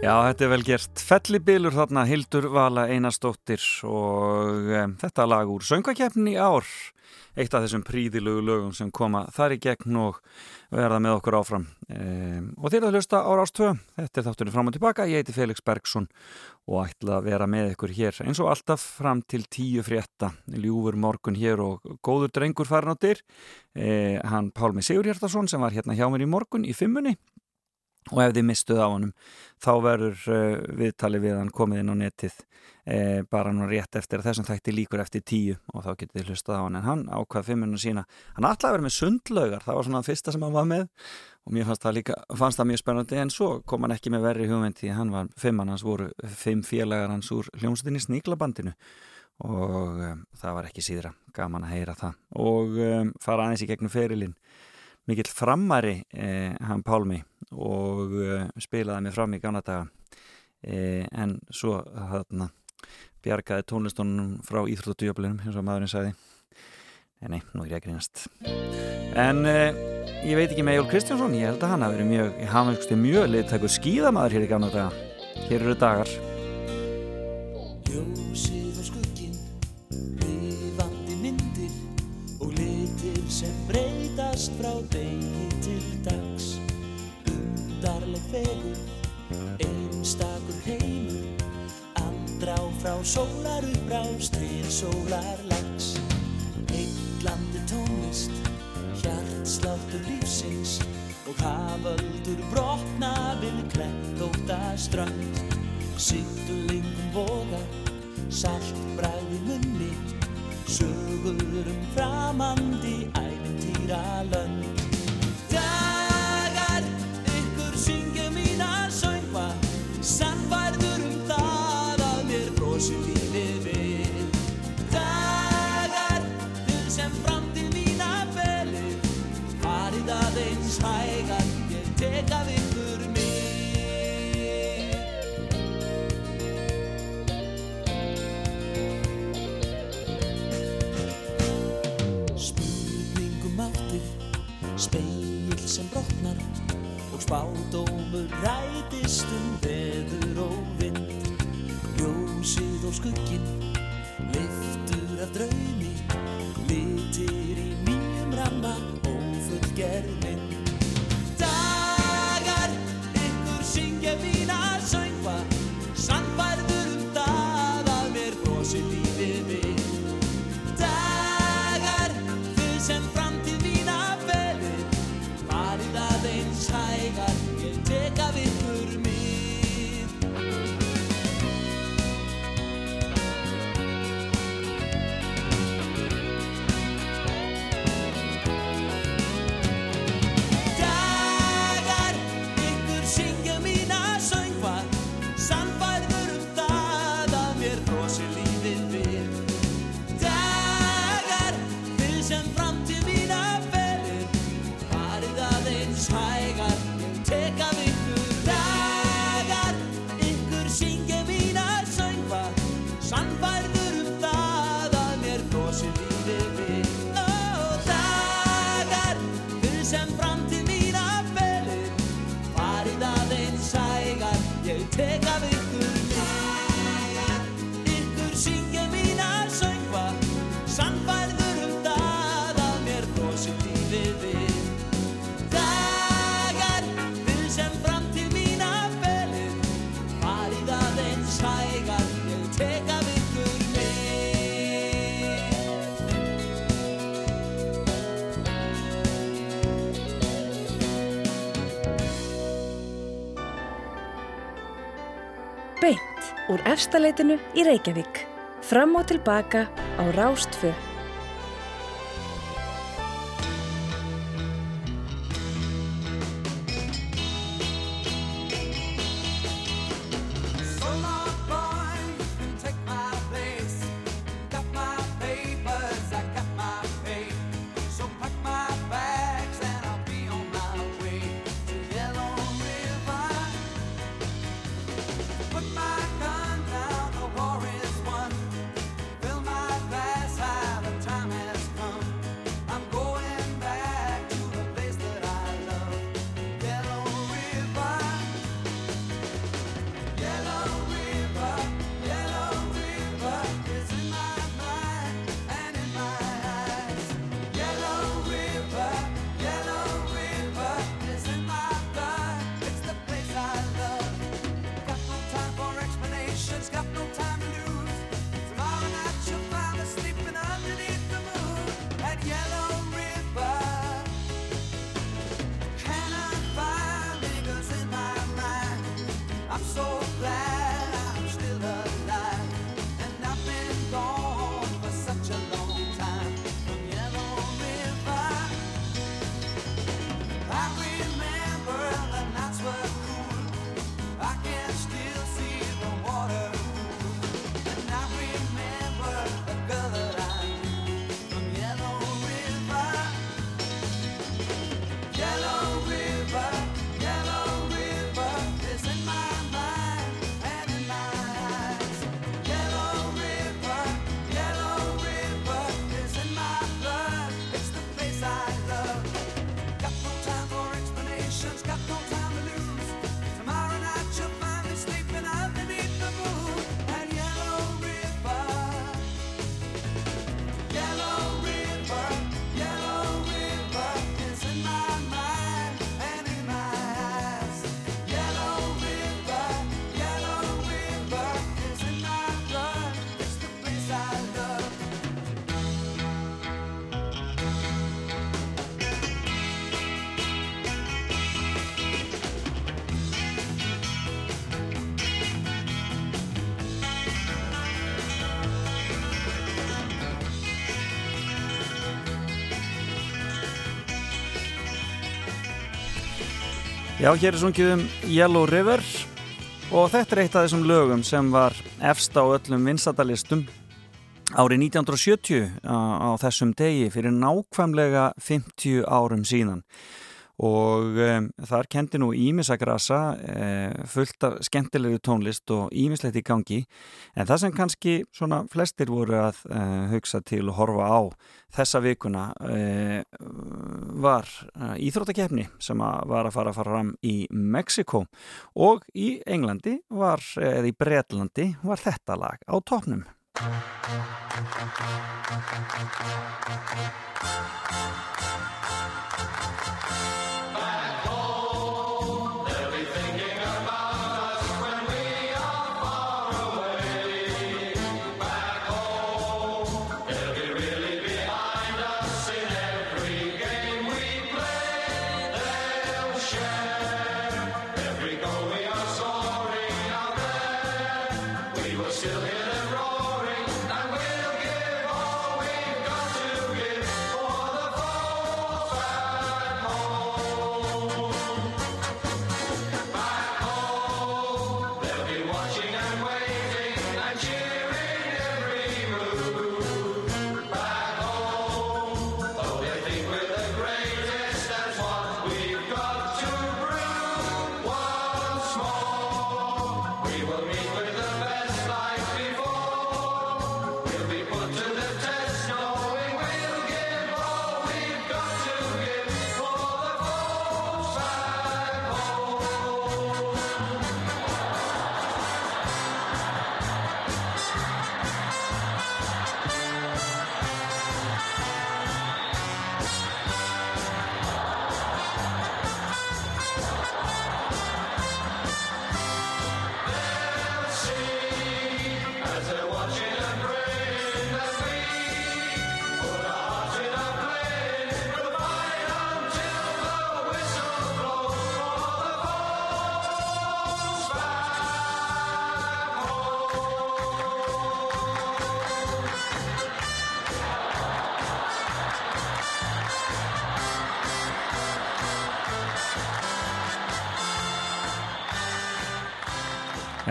Speaker 1: Já, þetta er vel gert. Fellibilur þarna Hildur Vala Einarsdóttir og um, þetta lag úr söngvakeppni í ár eitt af þessum príðilögu lögum sem koma þar í gegn og verða með okkur áfram. Um, og þeir að hlusta á Rástvö þetta er þátturinn fram og tilbaka, ég heiti Felix Bergsson og ætla að vera með ykkur hér eins og alltaf fram til tíu frétta. Ljúfur morgun hér og góður drengur farin á dyr. Eh, hann Pálmi Sigurhjartarsson sem var hérna hjá mér í morgun í fimmunni og ef þið mistuð á honum þá verður uh, viðtali við hann komið inn á netið uh, bara nú rétt eftir að þessum þætti líkur eftir tíu og þá getið þið hlustað á hann. En hann ákvað fimmunum sína. Hann að vera með sundlaugar, það var svona það fyrsta sem hann var með. Og mér fannst það líka fannst það mjög spennandi. En svo kom hann ekki með verri hugmynd því hann var fimmann hans voru fimm félagar hans úr hljómsveitinni Sníklabandinu. Og um, það var ekki síðra. Gaman að heyra það. Og um, fara aðeins í gegnum ferilinn. Mikill frammari eh, hann Pálmi og eh, spilaði mig fram í gamla daga eh, en svo þarna bjargaði tónlistunum frá íþróttudjöflinum eins og maðurinn sagði nei, nei, nú er ég að grínast en eh, ég veit ekki með Jól Kristjánsson, ég held að hann hafi verið mjög, hafa einhverstu mjög liðtækur skíðamaður hér í gamla daga. Hér eru dagar.
Speaker 6: Ljósið og skugginn, lifandi myndir og litir sem breytast frá degi fegur, einstakur heimur, andrá frá sólar uppbrás til sólarlags. Heitlandi tónlist, hjartsláttur lífsins og haföldur brotna við klettóta strönd. Siglingum vogar, salt bræði munni, sögur um framandi ævintýra lönd. Brotnar og spádómur rætist um veður og vind. Ljósið og skugginn, liftur af draumi, litir í nýjum ramma og fullgerð
Speaker 10: úr efstaleitinu í Reykjavík. Fram og tilbaka á Rástfö.
Speaker 1: Já, hér er sungið um Yellow River og þetta er eitt af þessum lögum sem var efst á öllum vinstadalistum árið 1970 á, á þessum degi fyrir nákvæmlega 50 árum síðan og um, þar kendi nú Ímisagrasa uh, fullt af skemmtilegu tónlist og Ímislegt í gangi. En það sem kannski svona flestir voru að uh, hugsa til og horfa á þessa vikuna uh, var íþróttakefni sem að var að fara fram í Mexiko og í Englandi var, eða í Bretlandi var þetta lag á topnum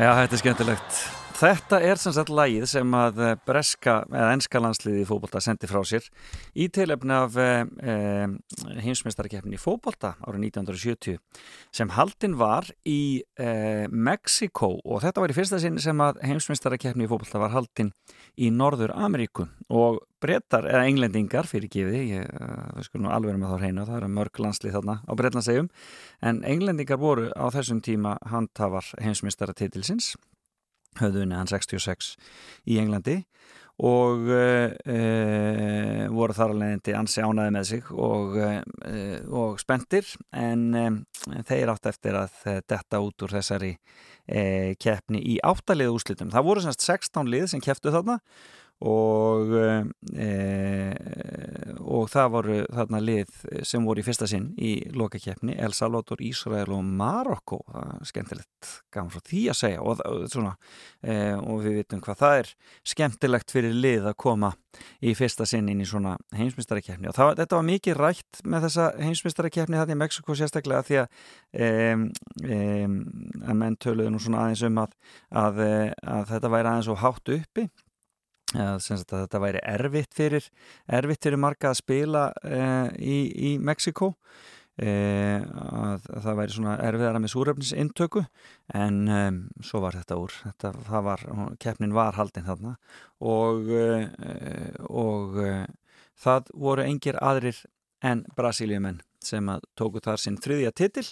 Speaker 1: Já, þetta er skemmtilegt. Þetta er sem sagt lagið sem að eh, breska eða enska landsliði í fókbólta sendi frá sér í tilefni af eh, eh, heimsmeistarkeppni í fókbólta árið 1970 sem haldin var í eh, Mexiko og þetta var í fyrsta sinn sem að heimsmeistarkeppni í fókbólta var haldin í Norður Ameríku og brettar eða englendingar fyrir uh, við skulum alveg með þá reyna, það eru mörg landslið þarna á bretlansegjum, en englendingar voru á þessum tíma handhafar heimsmeistaratitilsins höfðu unni hann 66 í Englandi og uh, uh, voru þar alveg ansi ánaði með sig og, uh, og spendir en þeir átt eftir að detta út úr þessari keppni í áttalið úrslitum. Það voru semst 16 lið sem kepptu þarna og, e, og það voru þarna lið sem voru í fyrsta sinn í lokakeppni. El Salvador, Ísrael og Marokko. Það er skemmtilegt gaman frá því að segja og, svona, e, og við vitum hvað það er skemmtilegt fyrir lið að koma í fyrsta sinn inn í svona heimsmyndstarakeppni og það, þetta var mikið rætt með þessa heimsmyndstarakeppni þetta í Mexiko sérstaklega því að, e, menn töluðu nú svona aðeins um að, að, að þetta væri aðeins og hátt uppi að þetta væri erfitt fyrir erfitt fyrir marga að spila uh, í, í Mexiko uh, að, að það væri svona erfiðara með súröfnisintöku en um, svo var þetta úr. Þetta, var, keppnin var haldinn þarna. Og uh, og það voru engir aðrir en Brasilíumenn sem tóku þar sinn þriðja titil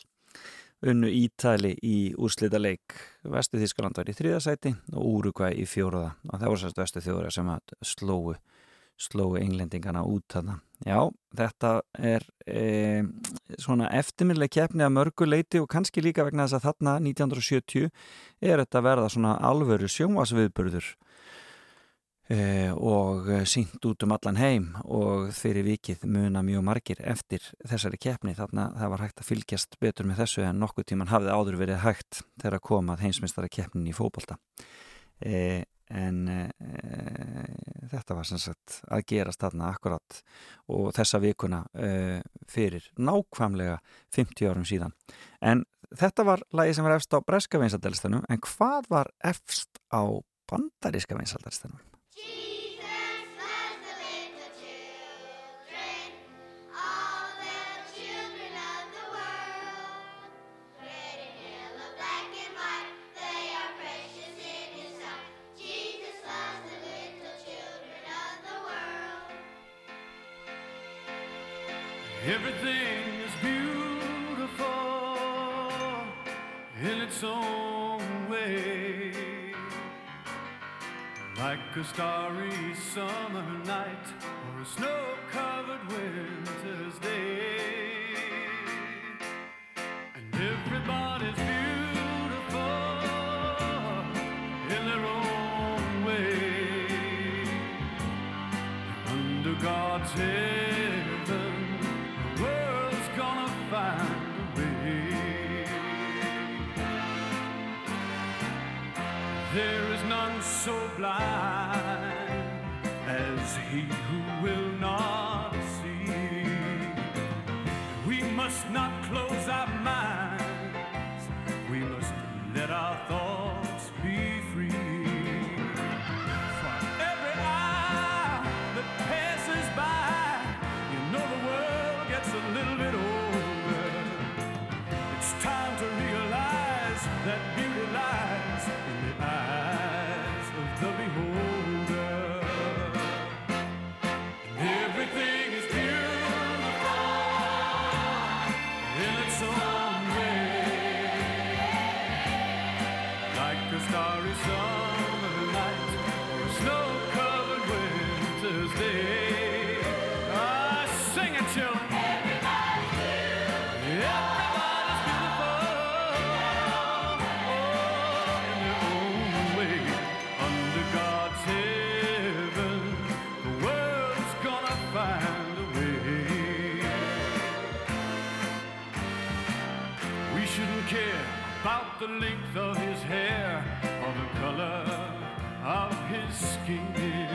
Speaker 1: unnu Ítali í úrslita leik Vestu Þískaland var í þriðasæti og Úrugvæ í fjóruða og það voru sérstu vestu þjóðra sem að slóu slóu englendingana út þarna. Já, þetta er e, svona eftirminlega keppni að mörgu leiti og kannski líka vegna þess að þarna 1970 er þetta verða svona alvöru sjónvasviðburður og sínt út um allan heim og fyrir vikið muna mjög margir eftir þessari keppni. Þarna það var hægt að fylgjast betur með þessu en nokkuð tíman hafði áður verið hægt þegar að koma að heimsmyndstara keppnin í fókbalta eh, en eh, þetta var sem sagt að gerast þarna akkurat og þessa vikuna uh, fyrir nákvæmlega 50 árum síðan. En þetta var lagi sem var efst á breska vinsaldalistanum en hvað var efst á bandaríska vinsaldalistanum?
Speaker 4: Everything Like a starry summer night or a snow covered winter's day. And everybody's beautiful in their own way. Under God's heaven, heat the length of his hair or the color of his skin.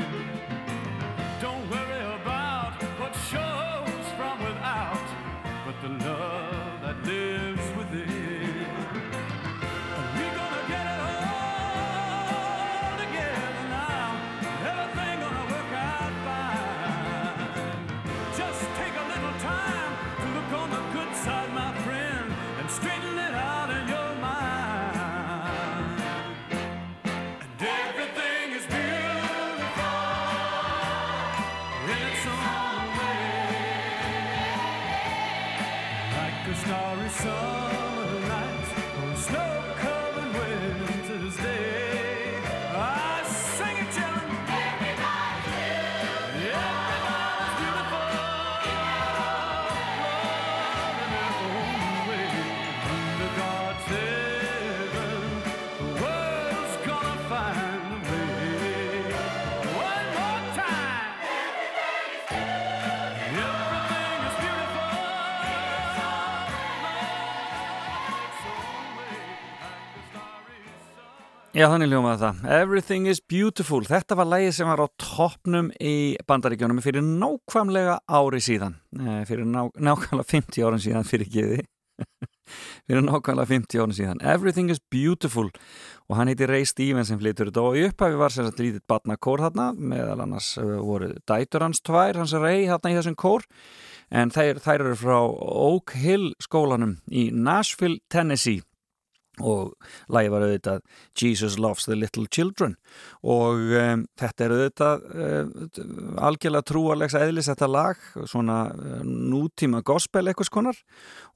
Speaker 1: Já, þannig ljómaði það. Everything is beautiful. Þetta var lægið sem var á toppnum í bandaríkjónum fyrir nákvæmlega ári síðan. Eh, Fyrir ná, nákvæmlega 50 árum síðan fyrir geði. [laughs] fyrir nákvæmlega 50 árum síðan. Everything is beautiful. Og hann heiti Ray Stevens sem flytur þetta og í upphafi var sem sagt lítið batna kór þarna. Meðal annars eh, voru dætur hans tvær, hans Ray þarna í þessum kór. En þær, þær eru frá Oak Hill skólanum í Nashville, Tennessee og lagi var auðvitað Jesus Loves the Little Children. Og um, þetta er auðvitað um, algjörlega trúarlegs eðlis þetta lag, svona um, nútíma gospel eitthvað skonar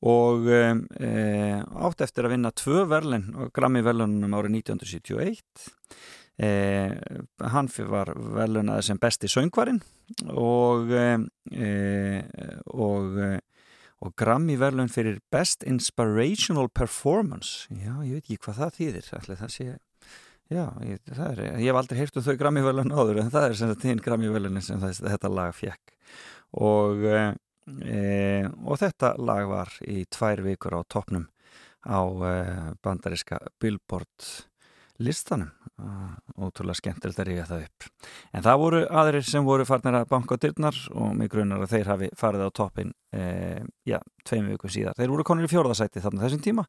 Speaker 1: og um, e, átt eftir að vinna tvö verlin og grammi verlunum árið 1971 e, hann var verlunaði sem besti söngvarinn. Og um, e, og e, og Grammy verðlun fyrir Best Inspirational Performance. Já, ég veit ekki hvað það þýðir. Allir það sé já, ég, það er, ég hef aldrei heyrt um þau Grammy verðlun áður en það er sem þetta þín Grammy verðlun sem það, þetta lag fekk og e, og þetta lag var í tvær vikur á toppnum á e, bandariska Billboard listanum ótrúlega skemmtilegt að ríða það upp En það voru aðrir sem voru farnir að banka dyrnar og mig grunar að þeir hafi farið á toppin e, já, tveim vikum síðar. Þeir voru konur í fjórðasæti þarna þessum tíma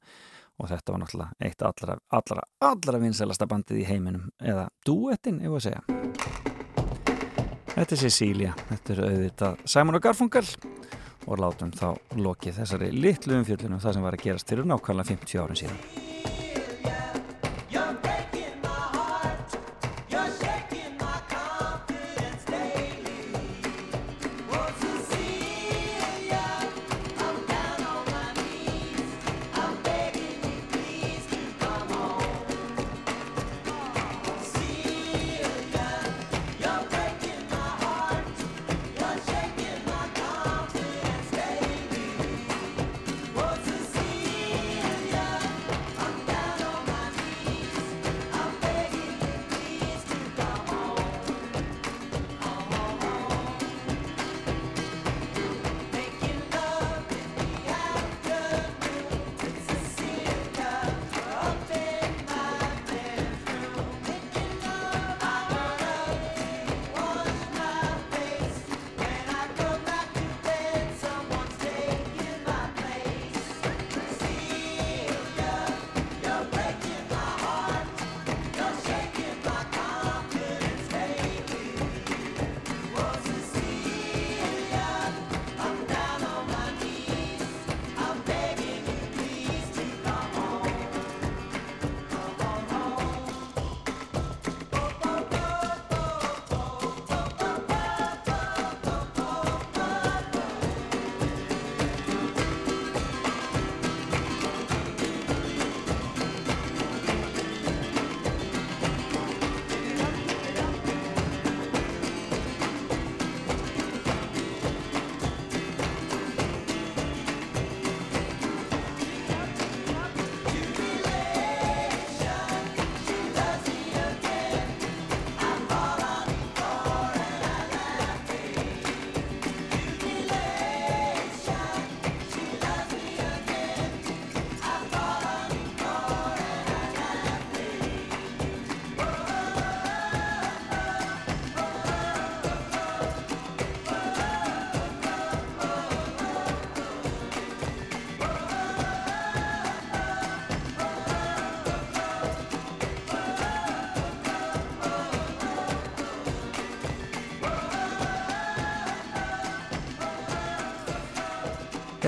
Speaker 1: og þetta var náttúrulega eitt allra, allra, allra vinsælasta bandið í heiminum eða duettin, ég voru að segja. Þetta er Cecilia, þetta er auðvitað Simon og Garfunkel og látum þá lokið þessari litlu umfjöldunum það sem var að gerast fyrir nákvæmlega 50 árin síðan.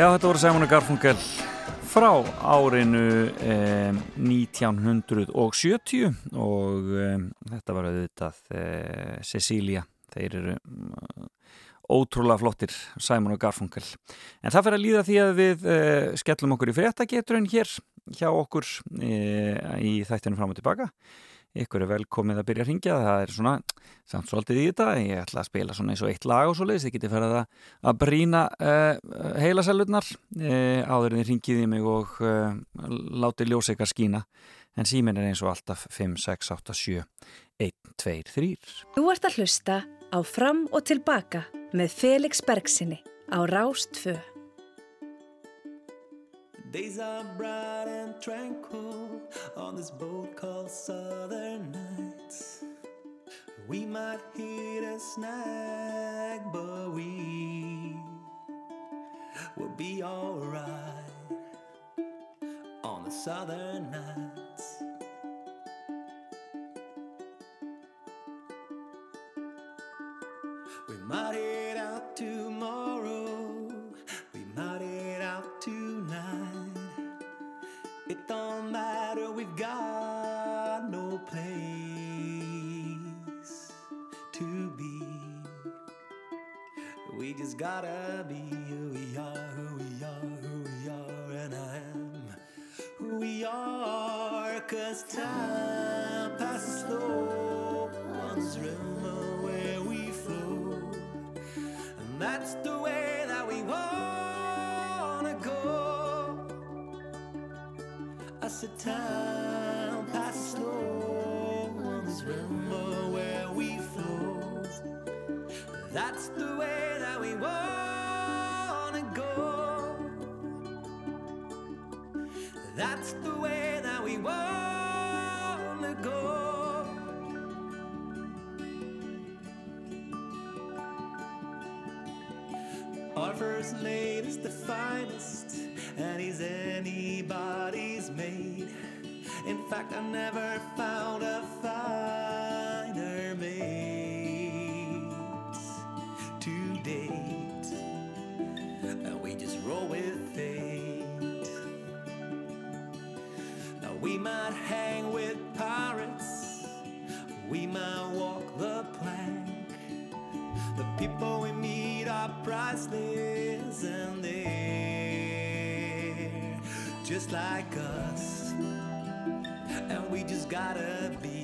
Speaker 1: Já, þetta voru Simon Garfunkel frá árinu eh, 1970 og eh, þetta var auðvitað eh, Cecilia, þeir eru mm, ótrúlega flottir Simon Garfunkel. En það fyrir að líða því að við eh, skellum okkur í fréttageturinn hér hjá okkur eh, í þættinu fram og tilbaka. Ykkur er velkomið að byrja að ringja, það er svona samt svolítið í þetta, ég ætla að spila svona eins og eitt lag og svo leiðis, þið getið ferðið að, að brína uh, heilasælurnar uh, áður en þið ringið í mig og uh, látið ljóseikar skína en síminn er eins og alltaf 5, 6, 8, 7, 1, 2, 3
Speaker 6: Þú ert að hlusta á Fram og Tilbaka með Felix Bergsinni á Rástfö.
Speaker 2: Days are bright and tranquil on this boat called Southern Nights. We might hit a snag, but we will be alright on the Southern Nights. We might head out tomorrow. Just gotta be who we are, who we are, who we are, and I am who we are. Cause time passes slow on this river where we flow. And that's the way that we wanna go. I said time passes slow on this river where we flow. That's the way the way that we wanna go. Our first mate is the finest, and he's anybody's mate. In fact, I never found. Just like us. And we just gotta be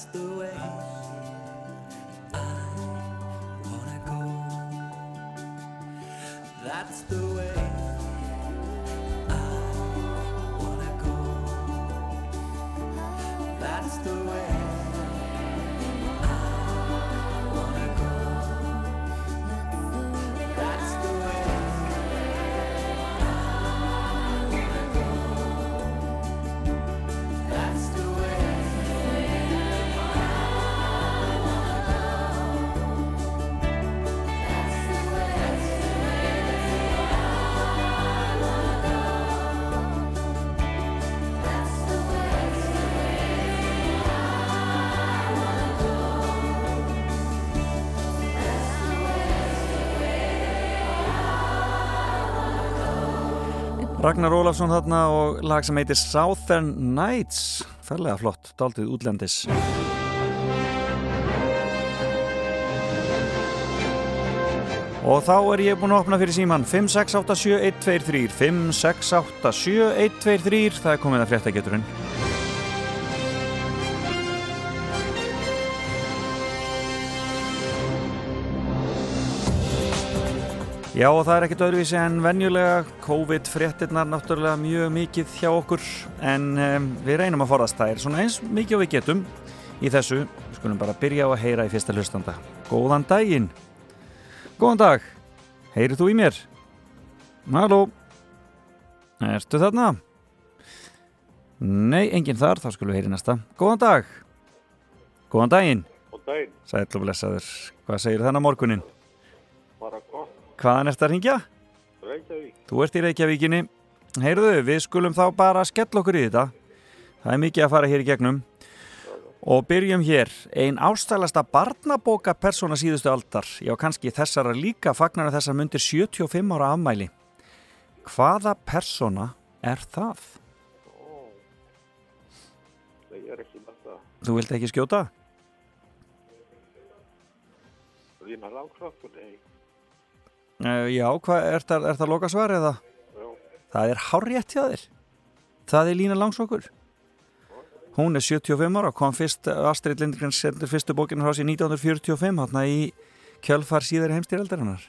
Speaker 2: That's the way I wanna go. That's the way I wanna go. That's the way
Speaker 1: Ragnar Ólafsson þarna og lag sem heitir Southern Nights. Færlega flott, daldið útlendis. Og þá er ég búinn að opna fyrir síman 5687123 5687123 Það er komið að frétta geturinn Já og það er ekkert öðruvísi en venjulega. COVID-fréttirnar náttúrulega mjög mikið hjá okkur. En um, við reynum að forðast það er svona eins mikið og við getum í þessu, skulum bara byrja á að heyra í fyrsta hlustanda. Góðan daginn. Góðan dag. Heyrið þú í mér? Halló? Ertu þarna? Nei, enginn þar, þá skulum við heyri næsta. Góðan dag. Góðan daginn.
Speaker 11: Góðan daginn,
Speaker 1: Sæll og blessaður. Hvað segir þennan morgunin? Hvaðan ert að ringja?
Speaker 11: Reykjavík.
Speaker 1: Þú ert í Reykjavíkinni. Heyrðu, við skulum þá bara skella okkur í þetta. Það er mikið að fara hér í gegnum. Og byrjum hér. Ein ástælasta barnabóka persóna síðustu aldar. Já, kannski þessara líka fagnar þessar myndir 75 ára afmæli. Hvaða persóna er það?
Speaker 11: Það er ekki þetta
Speaker 1: Þú vilt ekki skjóta?
Speaker 11: Lína Láksvökkur, nei.
Speaker 1: Uh, já, hvað, er það, það loka svar eða?
Speaker 11: Já.
Speaker 1: Það er hárrétt hjá þér. Það er Lína Langsokkur. Hún er 75 ára, kom fyrst, Astrid Lindgren sendur fyrstu bókinu frá sér 1945, hérna í kjölfar síðari heimstýraldarinnar.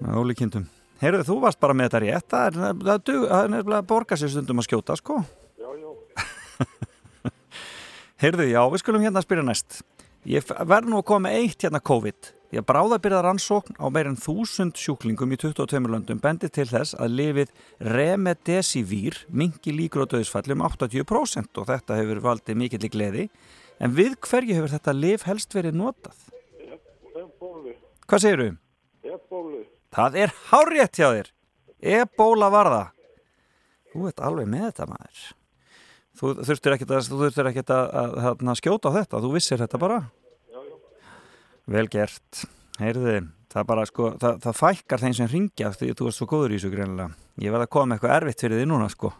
Speaker 1: Með ólíkindum. Heyrðu, þú varst bara með þetta rétt, það er, nefnilega borga sér stundum að skjóta, sko.
Speaker 11: Já, já. [laughs]
Speaker 1: Heyrðu, já, við skulum hérna að spyrja næst. Ég verð nú að koma eitt hérna COVID. Já, bráðabyrða rannsókn á meir en þúsund sjúklingum í 22 löndum bendir til þess að lifið remedesivir mingi líkur á döðsfalli um 80% og þetta hefur valdið mikill í gleði. En við hverju hefur þetta lif helst verið notað?
Speaker 11: Ebólu.
Speaker 1: Hvað segirðu?
Speaker 11: Ebólu.
Speaker 1: Það er hárétt hjá þér. Ebóla var það. Þú ert alveg með þetta maður. Þú þú þurftir ekkert að, að, að, að skjóta á þetta, þú vissir þetta bara. Vel gert. Heyrði, það bara sko, það, það fækkar þeim sem ringja því þú ert svo góður í þessu greinilega. Ég verð að koma með eitthvað erfitt fyrir því núna sko.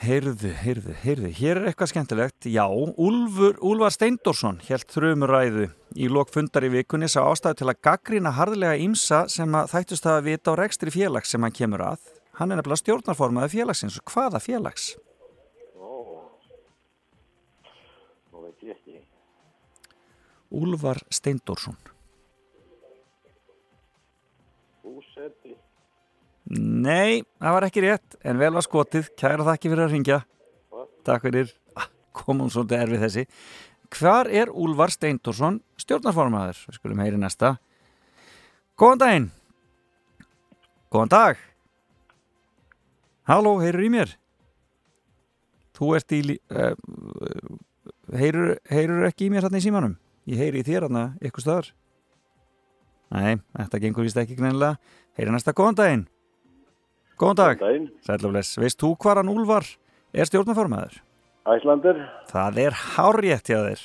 Speaker 1: Heyrðu, heyrðu, heyrðu, hér er eitthvað skemmtilegt. Já, Úlfur, Úlfar Steindorsson held þrjumuræðu í lok fundar í vikunni sá ástæðu til að gaggrina harðlega ímsa sem að þættust að vita á rekstri félags sem hann kemur að. Hann er nefnilega stjórnarformaði félagsins. Hvaða félags? Úlfar Steindorsson.
Speaker 11: Búseti.
Speaker 1: Nei, það var ekki rétt, en vel var skotið. Kæra þakki fyrir að ringja. Takk fyrir. Ah, Komum svolítið erfið þessi. Hvar er Úlfar Steindorsson stjórnarformaður? Við skulum heyri næsta. Góðan daginn. Góðan dag. Halló, heyrur í mér? Þú ert í... Uh, heyrur, heyrur ekki í mér hérna í símanum? Ég heyri í þér hérna ykkur staðar. Nei, þetta gengur vist ekki greinilega. Heyri næsta góðan daginn. Góðan dag.
Speaker 12: Góðan daginn.
Speaker 1: Sælufles. Veist þú hvar hann Úlfar er stjórnarformaður?
Speaker 12: Æslander.
Speaker 1: Það er hárrétt hjá þér.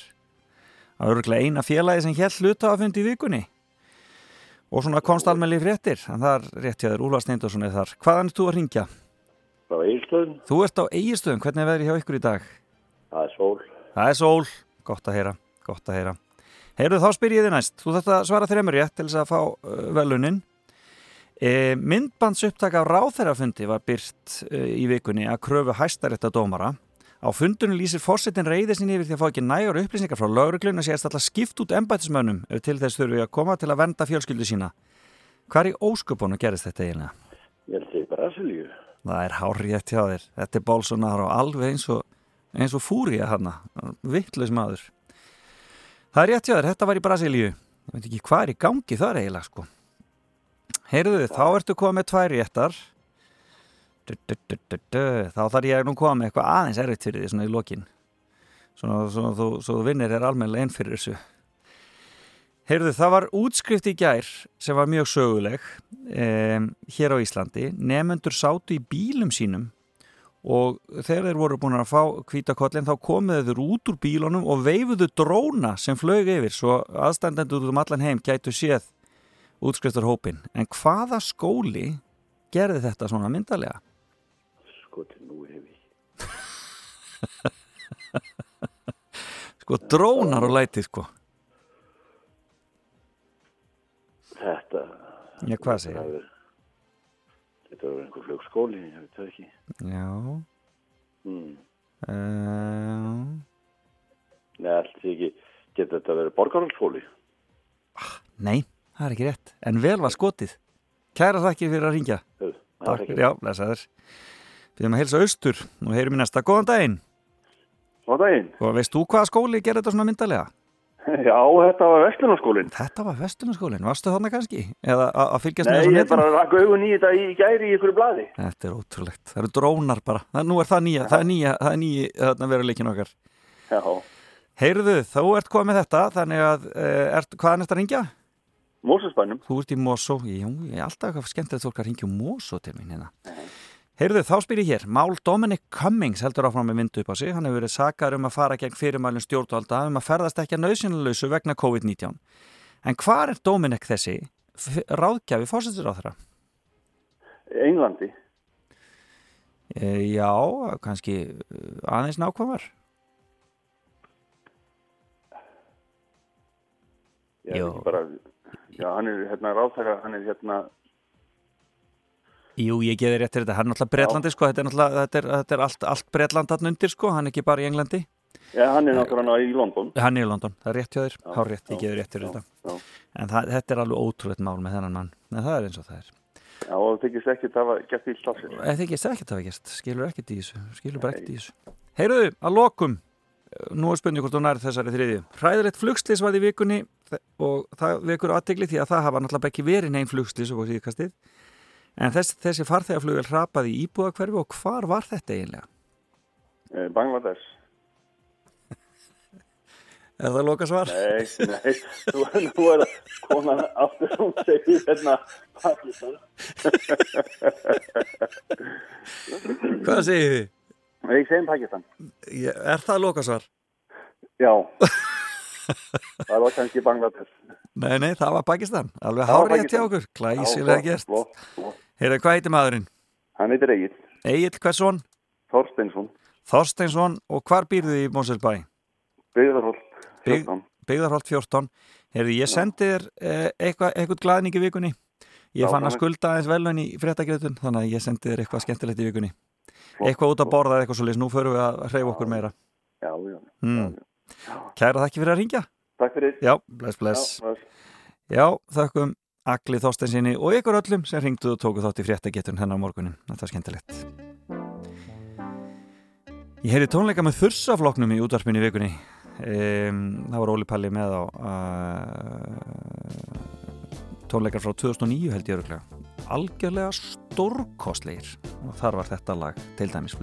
Speaker 1: Það er örgulega eina félagi sem hér hluta að fundi í vikunni. Og svona komst almenni fréttir. En það er rétt hjá þér, Úlfar Steindorsson er þar. Hvaðan er þú að ringja?
Speaker 12: Frá Egilstöðum.
Speaker 1: Þú ert á eigistöðum. Hvernig er veðrið hjá ykkur í dag?
Speaker 12: Það er sól.
Speaker 1: Það er sól. Gott að heyra. Gott að heyra. Heyrðu þá spyr ég þið næst. Þú þarft að svara þreymur rétt til þess að fá uh, velunin. E, myndbandsupptaka á ráþærafundi var byrt uh, í vikunni að kröfu hæstarétta dómara. Á fundunum lýsir fórsetin reyðisinn yfir því að fá ekki nægur upplýsingar frá lauruglun að sést alltaf skipt út embætismönnum ef til þess þurfi að koma til að venda fjölskyldu sína. Hvar í ósköpunum gerist þetta eiginlega?
Speaker 12: Ég held því Brasilíu.
Speaker 1: Það er hárrétt hjá þér. Þetta er Bolsonaro alveg eins og, eins og fúrið hana. Vittlaus maður. Það er rétt hjá þér. Þetta var í Brasilíu. Ég veit ekki hvað er í gangi þar eiginlega sko. Heyrðu, þá ertu komið með tvær réttar. Du, du, du. Þá þarf ég nú að koma með eitthvað aðeins erfitt fyrir því svona í lokin. Svona, svona þú, þú vinnir er almennilega einn fyrir þessu. Heyrðu, það var útskrift í gær sem var mjög söguleg um, hér á Íslandi. Nefnendur sátu í bílum sínum og þegar þeir voru búin að fá kvítakollin þá komuðu þeir út úr bílunum og veifuðu dróna sem flög yfir svo aðstandendur um allan heim gætu séð útskriftar hópin. En hvaða skóli gerði þetta svona myndalega?
Speaker 12: Sko til nú hef [laughs] ég.
Speaker 1: Sko drónar og læti sko.
Speaker 12: Þetta.
Speaker 1: Já, hvað segir
Speaker 12: það? Þetta var einhver flugskóli, ég veit það ekki.
Speaker 1: Já.
Speaker 12: Mm.
Speaker 1: Uh,
Speaker 12: Nei, allt því ekki. Getur þetta verið borgarhaldsskóli?
Speaker 1: nei, það er ekki rétt. En vel var skotið. Kæra þakkir fyrir að ringja.
Speaker 12: Jú,
Speaker 1: Takk fyrir, já, blessaður. Við erum að heilsa austur og heyrum í næsta. Góðan daginn.
Speaker 12: Góðan daginn.
Speaker 1: Og veist þú hvaða skóli gerir þetta svona myndalega? [laughs]
Speaker 12: Já, þetta var Vestlunarskólinn.
Speaker 1: Þetta var Vestlunarskólinn, varstu þarna kannski? Eða að fylgjast með
Speaker 12: Nei,
Speaker 1: þessu
Speaker 12: ég
Speaker 1: netinu?
Speaker 12: bara rakk augun í þetta í gæri í ykkur blaði.
Speaker 1: Þetta er ótrúlegt. Það eru drónar bara. Það, nú er það nýja, það er nýja, það er nýja þarna veruleikin okkar.
Speaker 12: Já.
Speaker 1: Heyrðu, þú ert komið þetta, þannig að, uh, ert, hvaðan ert að ringja?
Speaker 12: Mósusbænum.
Speaker 1: Þú ert í Mosó, jú, ég er alltaf fólk að ringja um Mosó til mín hérna. Heyrðu, þá spyr ég hér, Mál Dominic Cummings heldur áfram með myndu upp á sig, hann hefur verið sakar um að fara gegn fyrirmælinn stjórnvalda um að ferðast ekki að nöðsynlausu vegna COVID-19. En hvar er Dominic þessi ráðgjafi fórsættir á þeirra?
Speaker 12: Englandi.
Speaker 1: E, já, kannski eh, aðeins nákvæmar.
Speaker 12: Já, bara, já, hann er hérna ráðtaka, hann er hérna,
Speaker 1: Jú, ég geði rétt til þetta, hann er náttúrulega Bretlandi sko, þetta er náttúrulega, þetta er, þetta er allt, allt Bretland hann undir sko, hann er ekki bara í Englandi.
Speaker 12: já, hann er náttúrulega í London.
Speaker 1: Hann er í London, það er rétt hjá þér, hár rétt, ég geði rétt til
Speaker 12: já,
Speaker 1: þetta.
Speaker 12: já.
Speaker 1: En það, þetta er alveg ótrúleitt mál með þennan mann, en það er eins og það er.
Speaker 12: Já, og það tekist ekki að hafa gert ílt af sér.
Speaker 1: Eða ekki, ekkert hafa gert, skilur ekkert í þessu, skilur bara ekkert í þessu. Heyruðu, að lokum, nú er spurning hvort hún nær þessari þriðju. Hræðilegt flugslis var í vikunni og það vekur aðtegli því að það hafa náttúrulega ekki verið neinn flugslis og síðkastið. En þess, þessi farþegaflugvel hrapaði í íbúðakverfi og hvar var þetta eiginlega?
Speaker 12: Eh, Bangladesh. [laughs]
Speaker 1: Er það loka svar?
Speaker 12: Nei, nei, nú, nú er það konan aftur hún segir hérna Pakistan.
Speaker 1: Hvað segir þið?
Speaker 12: Ég segi Pakistan.
Speaker 1: Ég- Er það loka svar?
Speaker 12: Já. [laughs] það var kannski Bangladesh.
Speaker 1: Nei, nei, það var Pakistan. Alveg hárið til okkur. Glæsilega
Speaker 12: Já, flott,
Speaker 1: gert.
Speaker 12: flott, flott.
Speaker 1: Heyrðu, hvað heitir maðurinn?
Speaker 12: Hann heitir Egil.
Speaker 1: Egil Hversson?
Speaker 12: Þorsteinsson.
Speaker 1: Þorsteinsson og hvar býrðu í Móselbæ?
Speaker 12: Byggðarholt.
Speaker 1: Bygg,
Speaker 12: 14.
Speaker 1: Byggðarholt 14 Heyrðu, ég sendi þér eh, eitthvað, eitthvað glaðning í vikunni Ég
Speaker 12: Já,
Speaker 1: fann að skulda aðeins velun í fréttagjötun þannig að ég sendi þér eitthvað skemmtilegt í vikunni Eitthvað út að borða eitthvað svo nú förum við að hreyfa okkur meira
Speaker 12: Já, já.
Speaker 1: mm. Kæra þakki fyrir að ringja
Speaker 12: Takk fyrir.
Speaker 1: Já, bless, bless.
Speaker 12: Já.
Speaker 1: Já, þökkum Agli Þorstensinni og ykkur öllum sem ringduð og tóku þátt í fréttagetun hennar á morgunin Þetta var skemmtilegt. Ég heyri tónleika með þursafloknum í útvarpinu í vikunni. Um, Það var Óli Palli með á uh, tónleikar frá 2009 held ég öruglega Algjörlega stórkostleir og þar var þetta lag til dæmis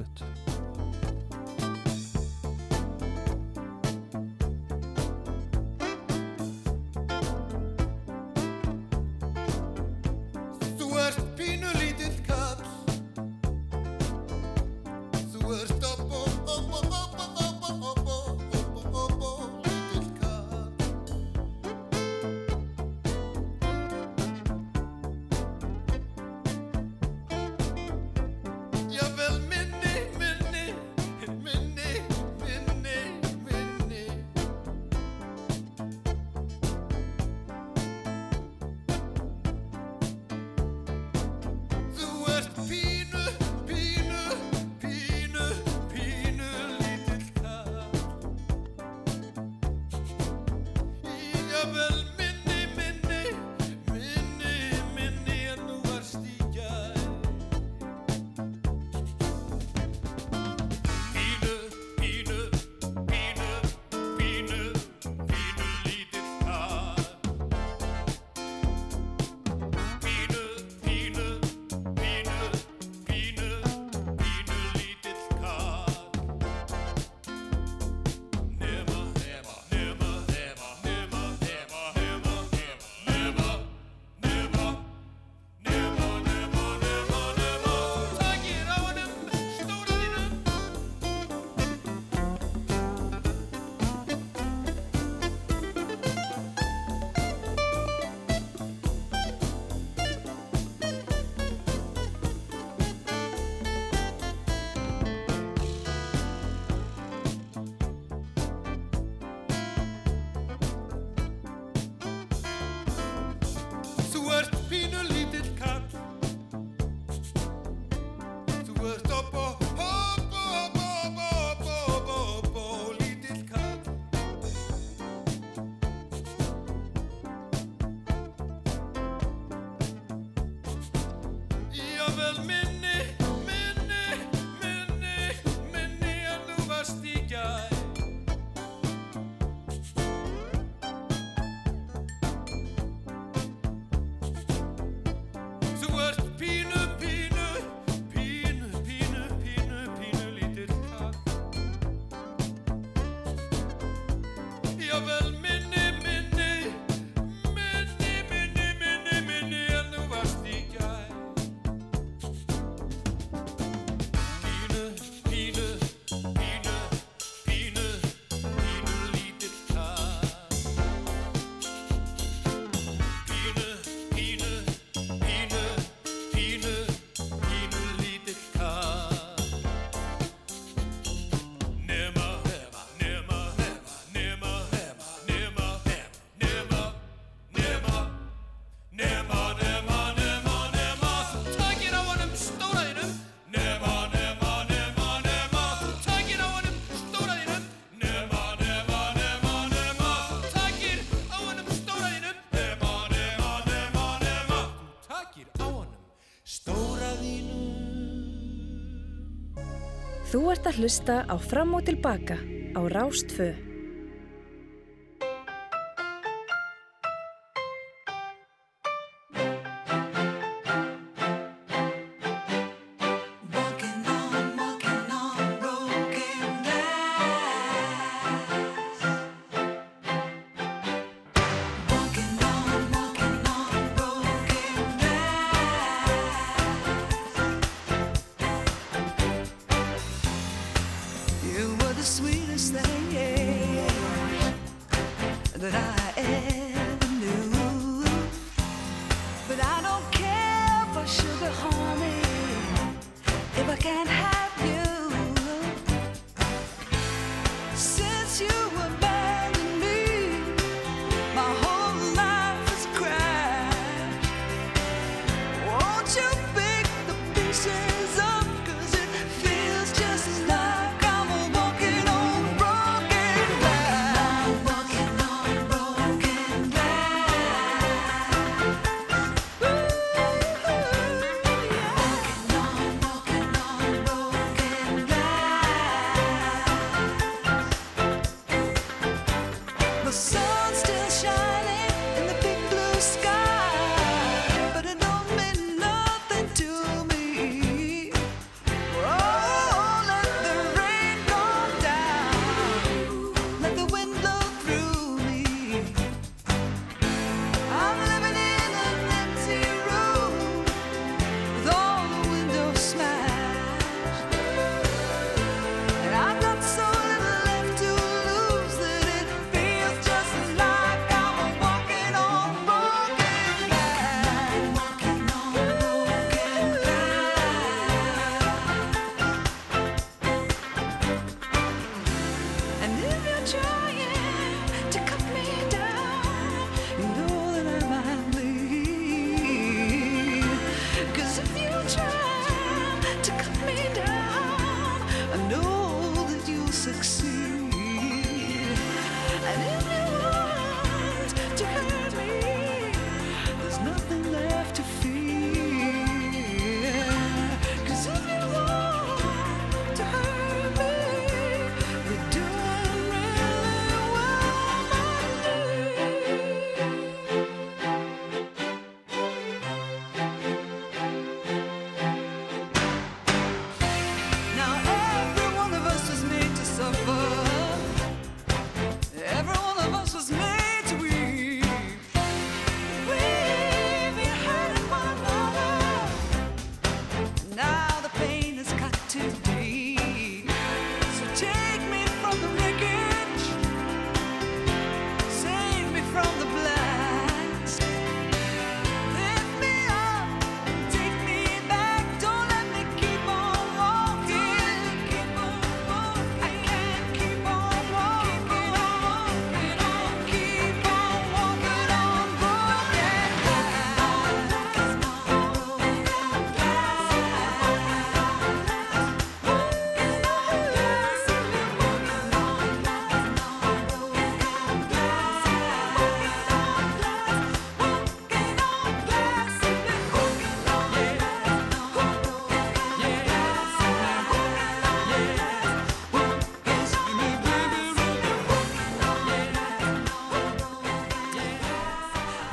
Speaker 13: ert
Speaker 9: að hlusta á Fram og Tilbaka á Rástfö.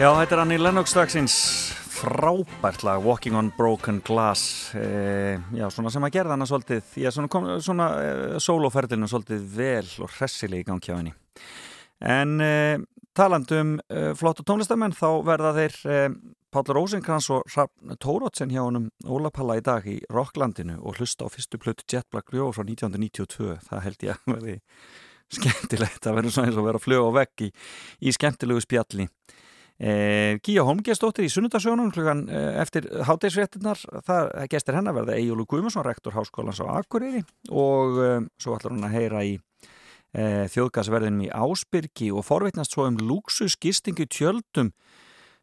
Speaker 1: Já, þetta er Annie Lennox dagsins. Frábært lag Walking on Broken Glass. E, já, svona sem að gerða hana svolítið já, svona, kom, svona e, soloferðilinu svolítið vel og hressileg í gangi á henni. En e, talandum e, flottu tónlistamenn þá verða þeir Páll Rósinkrans og Hrafn Tórótsen hjá honum Óla Palla í dag í Rocklandinu og hlusta á fyrstu plötu Jet Black Rio frá 1992 það held ég að verði skemmtilegt að verða svona eins og vera að fljóða á vegg í, í skemmtilegu spjalli. Eh, Gíja Holmgjastóttir í Sunnudasjónum klukkan eh, eftir hátægisréttinnar það gestir hennar verða Egilur Guðmundsson rektor Háskólans á Akureyri og eh, svo ætlar hún að heyra í eh, þjóðgasverðinum í Ásbyrgi og forveitnast svo um luxusgistingu tjöldum.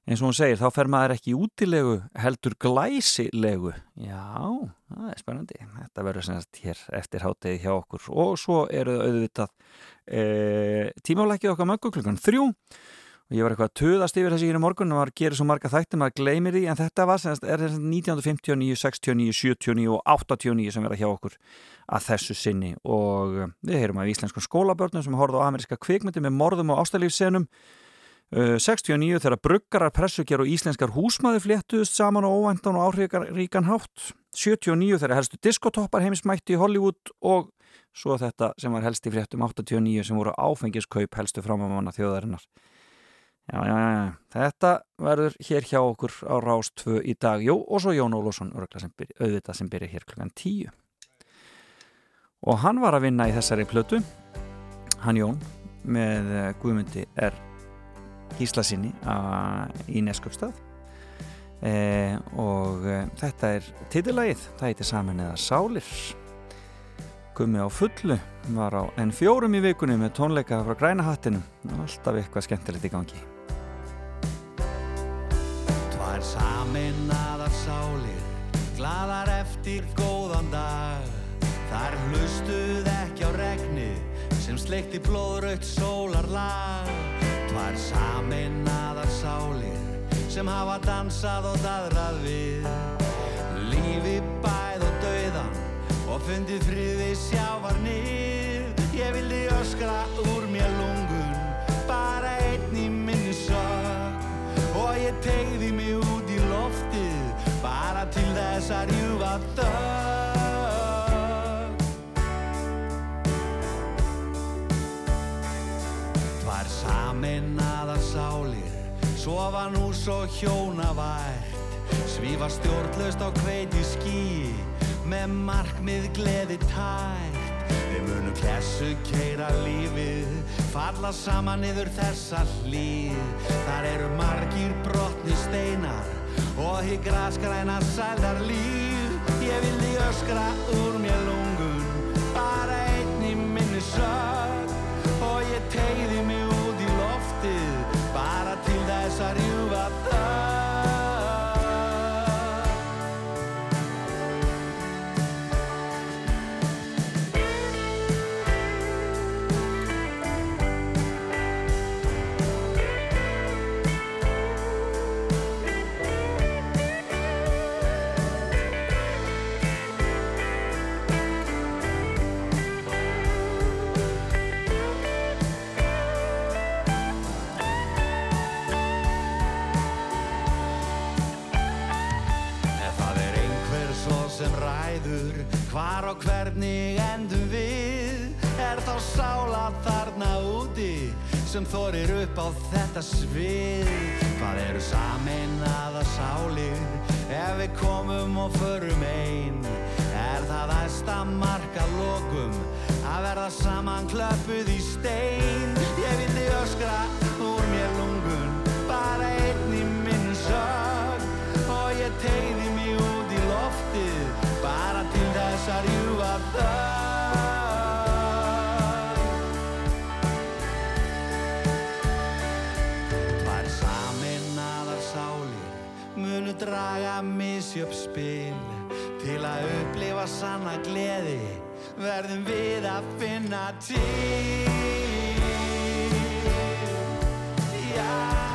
Speaker 1: Eins og hún segir, þá fer maður ekki útilegu heldur glæsilegu. Já, það er spennandi. Þetta verður semst hér eftir hátegi hjá okkur. Og svo eru auðvitað e, tímálækið okkar möggu klukkan þrjú og ég var eitthvað að töðast yfir þessi hér í morgun og maður gerir svo marga þætti, maður gleymir því. En þetta var semst, er semst 1959, 69, 79 og 89 sem verða hjá okkur að þessu sinni. Og eh, við heyrum af íslenskum skólabörnum sem horfðu á ameríska kvikmyndi með morðum og ástælífsenum 69 þegar bruggarar, pressugjör og íslenskar húsmaður fléttuðust saman á óvæntan og áhrifaríkan hátt. 79 þegar helstu diskotoppar heimismætti í Hollywood og svo þetta sem var helst í fréttum 89 sem voru áfengiskaup helstu frámamanna þjóðarinnar já, já, já, þetta verður hér hjá okkur á Rás 2 í dag, jú, og svo Jón byrja, auðvitað sem byrja hér klukkan 10 og hann var að vinna í þessari plötu. Hann Jón með eh, Guðmundi er Gísla sinni í Neskjöpstað e, og e, þetta er titillagið, það heitir saman eða Sálir. Gummi á fullu var á N4 í vikunni með tónleika frá græna hattinu alltaf eitthvað skemmtilegt í gangi
Speaker 2: Tvær saminnaðar sálir Glaðar eftir góðan dag. Þar hlustuð ekki á regnið Sem sleikti blóðraut sólarlag. Tvær saminnaðar sálir Sem hafa dansað og daðrað við. Lífi bæð og dauðan Og fundið friði sjávar nýr Ég vildi öskra úr mér lungun Bara einn í minni sorg Og ég tegði mig til þess að rjúfa þögg Tvær saminnaðar sálir Sofa nú svo hjónavært Svífa stjórnlaust á kveiti skí Með markmið gleði tært. Við munum klessu keira lífið Falla saman yfir þessa hlýð Þar eru margir brotni steinar Og hið graskræna sældar líf Ég vildi öskra úr mér lungun Bara einn í minni sorg Og ég tegði mig Hvar og hvernig endum við? Er þá sála þarna úti Sem þorir upp á þetta svið? Hvað eru sameinaða sálir Ef við komum og förum ein? Er það æsta marka lokum Að verða saman klöppuð í stein? Ég vildi öskra úr mér lungun til þess að rjúfa þögg Tvær saminnaðar sálir Munu draga misjöp spil. Til að upplifa sanna gleði Verðum við að finna til. Já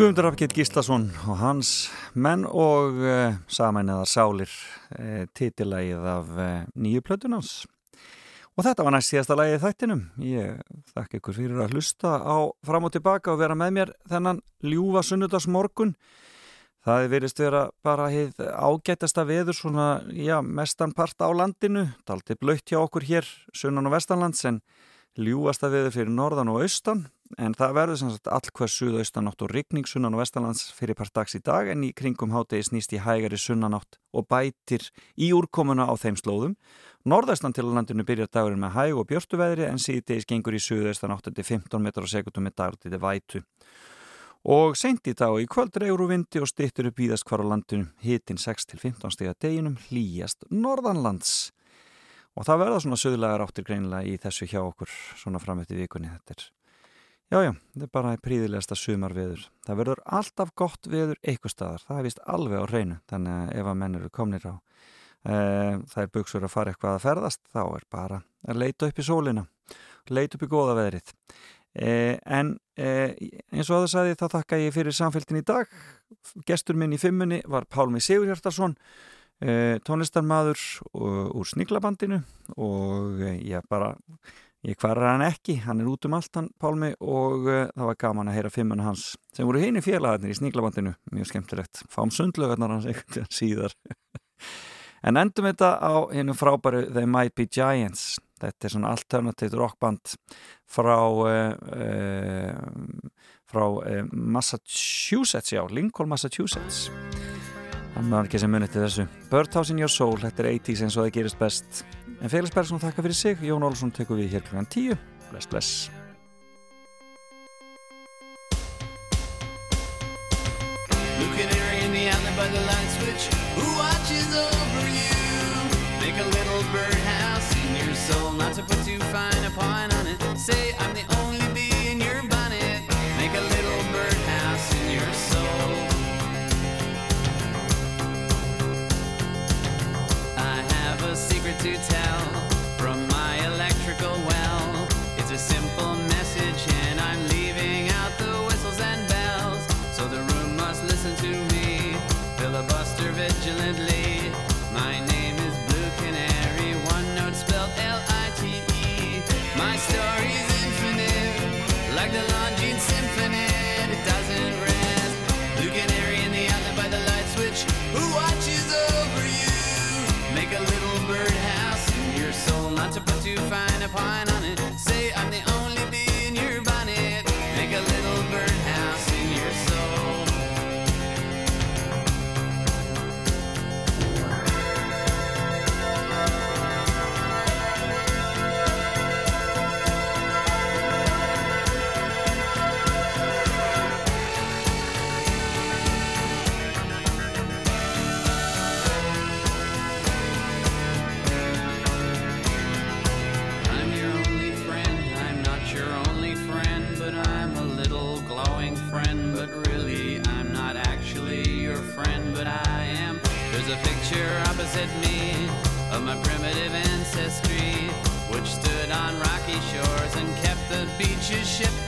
Speaker 1: Guðmundur Rafkitt Gíslason og hans menn og uh, samæniðar sálir uh, titilægið af uh, nýju plötunans og þetta var næst síðasta lægið þættinum. Ég þakka ykkur fyrir að hlusta á fram og tilbaka og vera með mér þennan ljúfa sunnudagsmorgun. Það er verist vera bara hið ágætasta veður svona, já, mestan part á landinu, daldi blöytt hjá okkur hér, sunnan og vestanlands, en ljúasta veður fyrir norðan og austan, en það verður sem sagt allkvæð suðaustanátt og rigning sunnan og vestanlands fyrir part dags í dag, en í kringum hátegi snýst í hægari sunnanátt og bætir í úrkomuna á þeim slóðum. Norðaustan til landinu byrjar dagurinn með hæg og björtu veðri, en síðdegis gengur í suðaustanátt til 15 metrar á sekundum með dagur til vætu. Og sent í dag og í kvöld reyður úr vindi og stýttur upp víðast hvar á landinu hitin 6-15 stiga deginum hlýjast norðanlands. Og það verða svona söðlegar áttir greinilega í þessu hjá okkur svona fram eftir vikunni. Þetta er, já já, þetta er bara príðilegasta sumarveður. Það verður alltaf gott veður eitthvað staðar. Það er vist alveg á hreinu. Þannig að ef að menn eru komnir á e, er buksur að fara eitthvað að ferðast þá er bara að leita upp í sólina. Leita upp í góða veðrið. Eh, en eh, eins og aðeins aði þá þakka ég fyrir samfélgin í dag gestur minn í fimmunni var Pálmi Sigurhjartarsson tónlistarmadur úr Sniglabandinu og ég bara ég hvarar hann ekki, hann er út um allt hann Pálmi og eh, það var gaman að heyra fimmuna hans sem voru heini félagarnir í Sniglabandinu mjög skemmtilegt, fám sundlögarnar hans eitthvað síðar. [laughs] En endum þetta á hennu frábæru They Might Be Giants. Þetta er svona alternativt rockband frá, uh, uh, frá uh, Massachusetts, já, Lincoln, Massachusetts. Það maður ekki sem munið til þessu. Birdhouse in your soul, þetta er 80's eins og það gerist best. En Felix Bergson þakka fyrir sig, Jón Olsson tekur við hér klukkan 10. Bless, bless.
Speaker 14: By the light switch. Who watches over you? Make a little birdhouse in your soul, not to put too fine a point on it. Say I'm the to tell to put too fine a point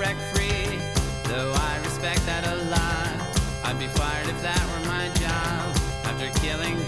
Speaker 14: shipwreck free. Though I respect that a lot, I'd be fired if that were my job. After killing